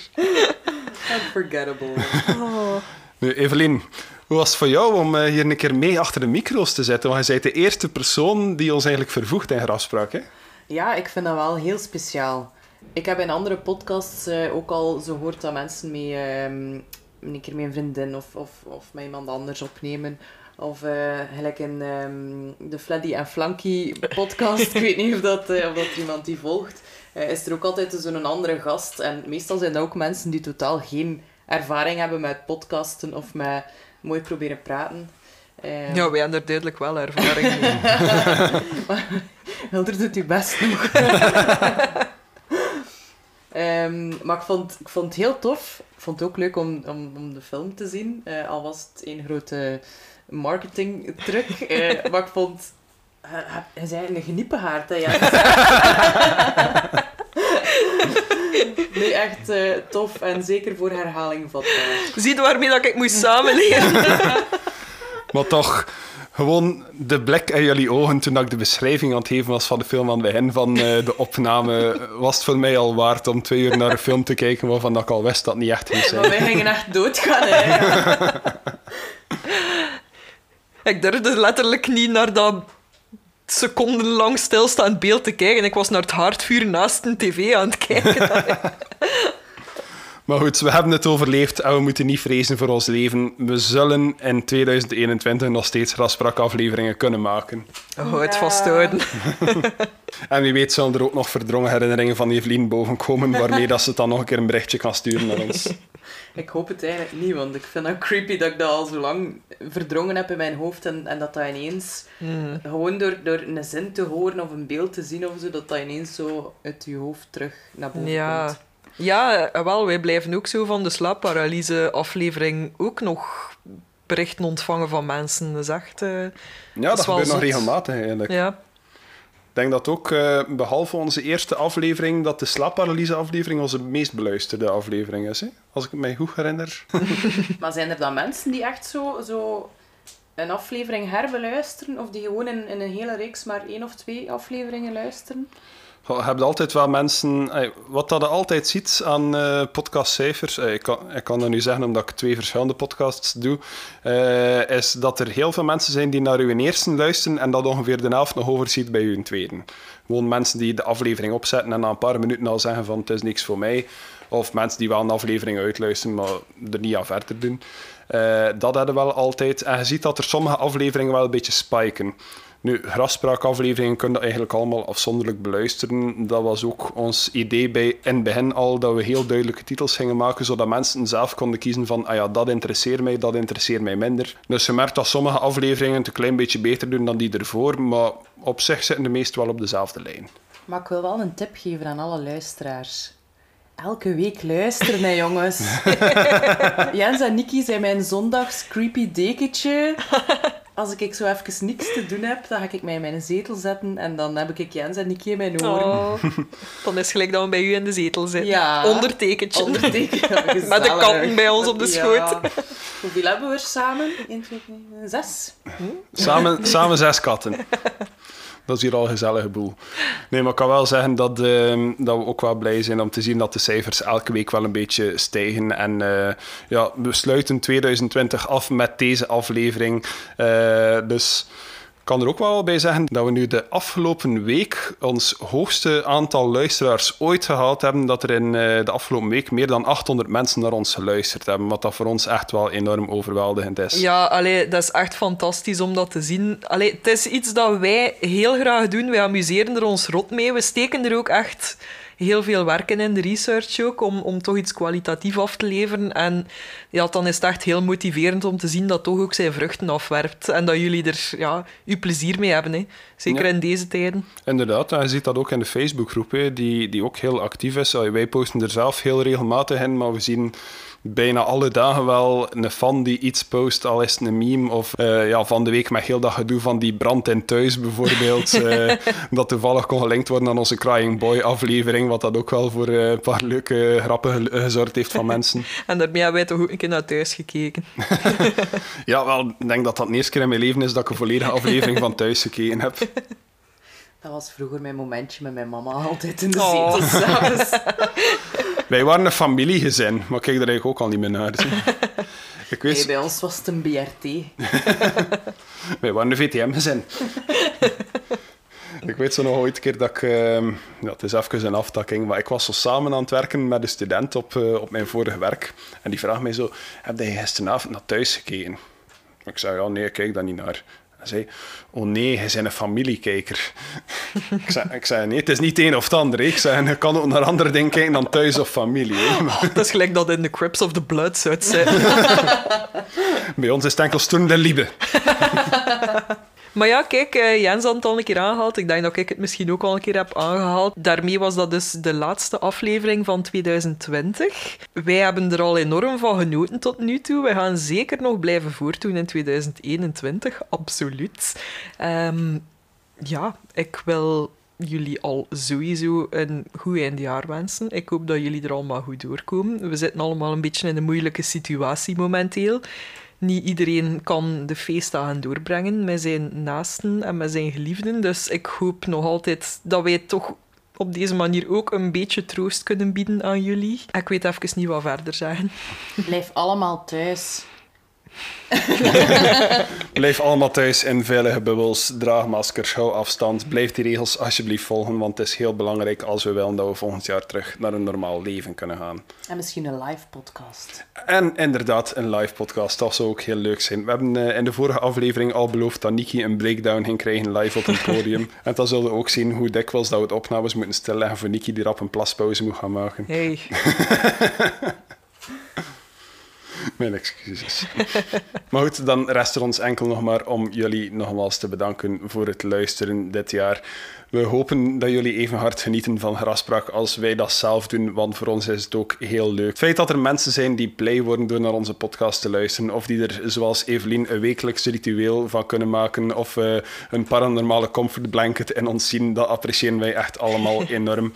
Unforgettable. Nu, Evelien, hoe was het voor jou om hier een keer mee achter de micro's te zitten? Want je bent de eerste persoon die ons eigenlijk vervoegt in grafspraak, hè? Ja, ik vind dat wel heel speciaal. Ik heb in andere podcasts eh, ook al zo gehoord dat mensen mee, ehm, een keer een vriendin of, of, of met iemand anders opnemen. Of eh, gelijk in ehm, de Fleddy en Flanky podcast, ik weet niet of dat, eh, of dat iemand die volgt, is er ook altijd zo'n andere gast. En meestal zijn dat ook mensen die totaal geen ervaring hebben met podcasten of met mooi proberen praten. Eh, Ja, wij hebben er duidelijk wel ervaring mee. Hilder doet uw best nog. Ehm, maar ik vond, ik vond het heel tof. Ik vond het ook leuk om, om, om de film te zien. Eh, al was het een grote marketingtruc. Eh, maar ik vond... Hij zei een geniepenhaard, hè, ja. nee, echt eh, tof. En zeker voor herhaling vatbaar. Zie je waarmee dat ik moest samenleven? Maar toch, gewoon de blik in jullie ogen toen ik de beschrijving aan het geven was van de film aan het begin van eh, de opname, was het voor mij al waard om twee uur naar een film te kijken waarvan dat ik al wist dat het niet echt ging Maar zijn. wij gingen echt doodgaan, hè. Ik durfde letterlijk niet naar dat secondenlang stilstaand beeld te kijken. Ik was naar het haardvuur naast een tv aan het kijken. Maar goed, we hebben het overleefd en we moeten niet vrezen voor ons leven. We zullen in 2021 nog steeds grafspraakafleveringen kunnen maken. Oh, het vasthouden. En wie weet zullen er ook nog verdrongen herinneringen van Evelien bovenkomen, waarmee dat ze dan nog een keer een berichtje kan sturen naar ons. Ik hoop het eigenlijk niet, want ik vind het creepy dat ik dat al zo lang verdrongen heb in mijn hoofd en, en dat dat ineens, gewoon door, door een zin te horen of een beeld te zien of zo, dat dat ineens zo uit je hoofd terug naar boven Ja. komt. Ja, eh, wel, wij blijven ook zo van de slaapparalyse-aflevering ook nog berichten ontvangen van mensen. Dat is echt... eh, Ja, dat, wel gebeurt nog regelmatig eigenlijk. ja. Ik denk dat ook, eh, behalve onze eerste aflevering, dat de slaapparalyse-aflevering onze meest beluisterde aflevering is. Hè? Als ik het mij goed herinner. Maar zijn er dan mensen die echt zo, zo een aflevering herbeluisteren of die gewoon in, in een hele reeks maar één of twee afleveringen luisteren? Je hebt altijd wel mensen... Wat dat je altijd ziet aan eh, podcastcijfers... Ik kan, ik kan dat nu zeggen omdat ik twee verschillende podcasts doe... eh, is dat er heel veel mensen zijn die naar uw eerste luisteren en dat ongeveer de helft nog overziet bij uw tweede. Gewoon mensen die de aflevering opzetten en na een paar minuten al zeggen van het is niks voor mij. Of mensen die wel een aflevering uitluisteren, maar er niet aan verder doen. Eh, dat hadden we wel altijd. En je ziet dat er sommige afleveringen wel een beetje spiken. Nu, grafspraakafleveringen kun je eigenlijk allemaal afzonderlijk beluisteren. Dat was ook ons idee bij, in het begin al, dat we heel duidelijke titels gingen maken, zodat mensen zelf konden kiezen van, ah ja, dat interesseert mij, dat interesseert mij minder. Dus je merkt dat sommige afleveringen het een klein beetje beter doen dan die ervoor, maar op zich zitten de meest wel op dezelfde lijn. Maar ik wil wel een tip geven aan alle luisteraars. Elke week luisteren, hè, jongens. Jens en Niki zijn mijn zondags creepy dekentje. Als ik zo even niks te doen heb, dan ga ik mij in mijn zetel zetten en dan heb ik Jens en Niki in mijn oren. Oh, dan is het gelijk dat we bij u in de zetel zitten. Ja. Ondertekentje. Ondertekenen. Met de katten bij ons op de schoot. Ja. Hoeveel hebben we er samen? 1, 2, 3, 6. Samen, samen zes katten. Dat is hier al een gezellige boel. Nee, maar ik kan wel zeggen dat, ehm, dat we ook wel blij zijn om te zien dat de cijfers elke week wel een beetje stijgen. En eh, ja, we sluiten 2020 af met deze aflevering. Eh, dus kan er ook wel bij zeggen dat we nu de afgelopen week ons hoogste aantal luisteraars ooit gehaald hebben. Dat er in eh, de afgelopen week meer dan 800 mensen naar ons geluisterd hebben. Wat dat voor ons echt wel enorm overweldigend is. Ja, allee, dat is echt fantastisch om dat te zien. Allee, het is iets dat wij heel graag doen. Wij amuseren er ons rot mee. We steken er ook echt heel veel werk in, in de research ook, om, om toch iets kwalitatief af te leveren. En ja, dan is het echt heel motiverend om te zien dat toch ook zijn vruchten afwerpt. En dat jullie er ja, uw plezier mee hebben. Hè. Zeker Ja. in deze tijden. Inderdaad, en je ziet dat ook in de Facebookgroep, hè, die, die ook heel actief is. Wij posten er zelf heel regelmatig in, maar we zien bijna alle dagen wel een fan die iets post, al is het een meme. Of eh, ja, van de week met heel dat gedoe van die brand in thuis bijvoorbeeld. eh, dat toevallig kon gelinkt worden aan onze Crying Boy aflevering, wat dat ook wel voor eh, een paar leuke grappen ge- gezorgd heeft van mensen. En daarmee hebben wij toch ook een keer naar thuis gekeken. Ja, wel, ik denk dat dat de eerste keer in mijn leven is dat ik een volledige aflevering van thuis gekeken heb. Dat was vroeger mijn momentje met mijn mama, altijd in de Oh. zetel s'avonds. Wij waren een familiegezin, maar ik kijk er eigenlijk ook al niet meer naar. Ik weet, Nee, bij ons was het een BRT. Wij waren een VTM-gezin. ik weet zo nog ooit een keer dat ik... ehm, ja, het is even een aftakking, maar ik was zo samen aan het werken met een student op, eh, op mijn vorige werk. En die vraagt mij zo, heb jij gisteravond naar thuis gekeken? Ik zei, ja, nee, ik kijk daar niet naar. Hij zei, oh nee, hij is een familiekijker. ik, zei, ik zei, nee, het is niet het een of het ander. hè. Ik zei, je kan ook naar andere dingen kijken dan thuis of familie. Maar Dat is gelijk dat in The Crips of the Bloods uit zijn. Bij ons is het enkel Stoen de Liebe. Maar ja, kijk, eh, Jens had het al een keer aangehaald. Ik denk dat ik het misschien ook al een keer heb aangehaald. Daarmee was dat dus de laatste aflevering van 2020. Wij hebben er al enorm van genoten tot nu toe. We gaan zeker nog blijven voortdoen in 2021, absoluut. Ehm, ja, ik wil jullie al sowieso een goed eindjaar wensen. Ik hoop dat jullie er allemaal goed doorkomen. We zitten allemaal een beetje in een moeilijke situatie momenteel. Niet iedereen kan de feestdagen doorbrengen met zijn naasten en met zijn geliefden. Dus ik hoop nog altijd dat wij toch op deze manier ook een beetje troost kunnen bieden aan jullie. Ik weet even niet wat verder zeggen. Blijf allemaal thuis. Blijf allemaal thuis in veilige bubbels. Draag maskers, hou afstand. Blijf die regels alsjeblieft volgen, want het is heel belangrijk als we willen dat we volgend jaar terug naar een normaal leven kunnen gaan. En misschien een live podcast. En inderdaad, een live podcast, dat zou ook heel leuk zijn. We hebben eh, in de vorige aflevering al beloofd dat Niki een breakdown ging krijgen live op een podium. en dan zullen we ook zien hoe dikwijls dat we het opnames moeten stilleggen voor Niki die rap een plaspauze moet gaan maken. Hey. Mijn excuses. maar goed, dan rest er ons enkel nog maar om jullie nogmaals te bedanken voor het luisteren dit jaar. We hopen dat jullie even hard genieten van Graspraak als wij dat zelf doen, want voor ons is het ook heel leuk. Het feit dat er mensen zijn die blij worden door naar onze podcast te luisteren, of die er, zoals Evelien, een wekelijks ritueel van kunnen maken, of eh, een paranormale comfort blanket in ons zien, dat appreciëren wij echt allemaal enorm.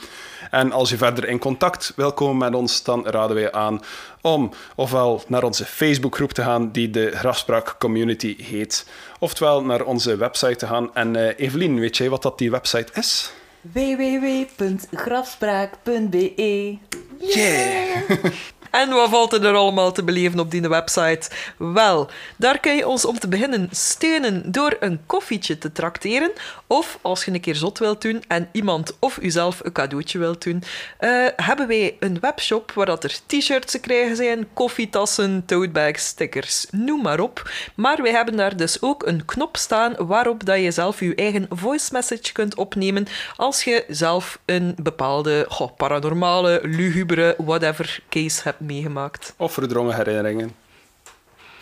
En als je verder in contact wil komen met ons, dan raden wij aan om ofwel naar onze Facebookgroep te gaan, die de Grafspraak Community heet, oftewel naar onze website te gaan. En eh, Evelien, weet jij wat dat die website is? www.grafspraak.be Yeah! En wat valt er allemaal te beleven op die website? Wel, daar kun je ons om te beginnen steunen door een koffietje te trakteren. Of als je een keer zot wilt doen en iemand of uzelf een cadeautje wilt doen, eh, hebben wij een webshop waar dat er t-shirts te krijgen zijn, koffietassen, totebags, stickers, noem maar op. Maar wij hebben daar dus ook een knop staan waarop dat je zelf je eigen voice message kunt opnemen als je zelf een bepaalde paranormale, lugubere, whatever case hebt meegemaakt. Of verdrongen herinneringen.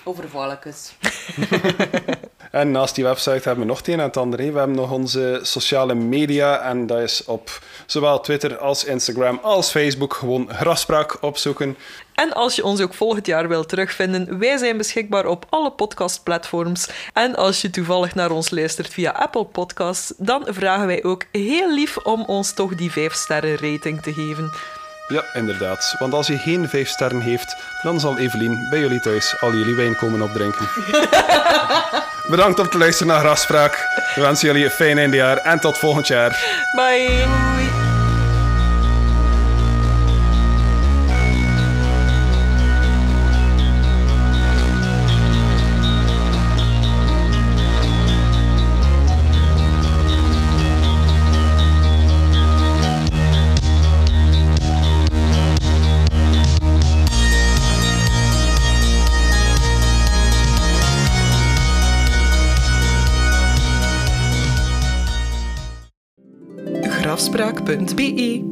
Over valkens. En naast die website hebben we nog het een en het ander. We hebben nog onze sociale media en dat is op zowel Twitter als Instagram als Facebook gewoon grafspraak opzoeken. En als je ons ook volgend jaar wilt terugvinden, wij zijn beschikbaar op alle podcastplatforms. En als je toevallig naar ons luistert via Apple Podcasts, dan vragen wij ook heel lief om ons toch die 5 sterren rating te geven. Ja, inderdaad. Want als je geen vijf sterren heeft, dan zal Evelien bij jullie thuis al jullie wijn komen opdrinken. Bedankt om te luisteren naar Grafspraak. We wensen jullie een fijn eindejaar en tot volgend jaar. Bye! Grafspraak.be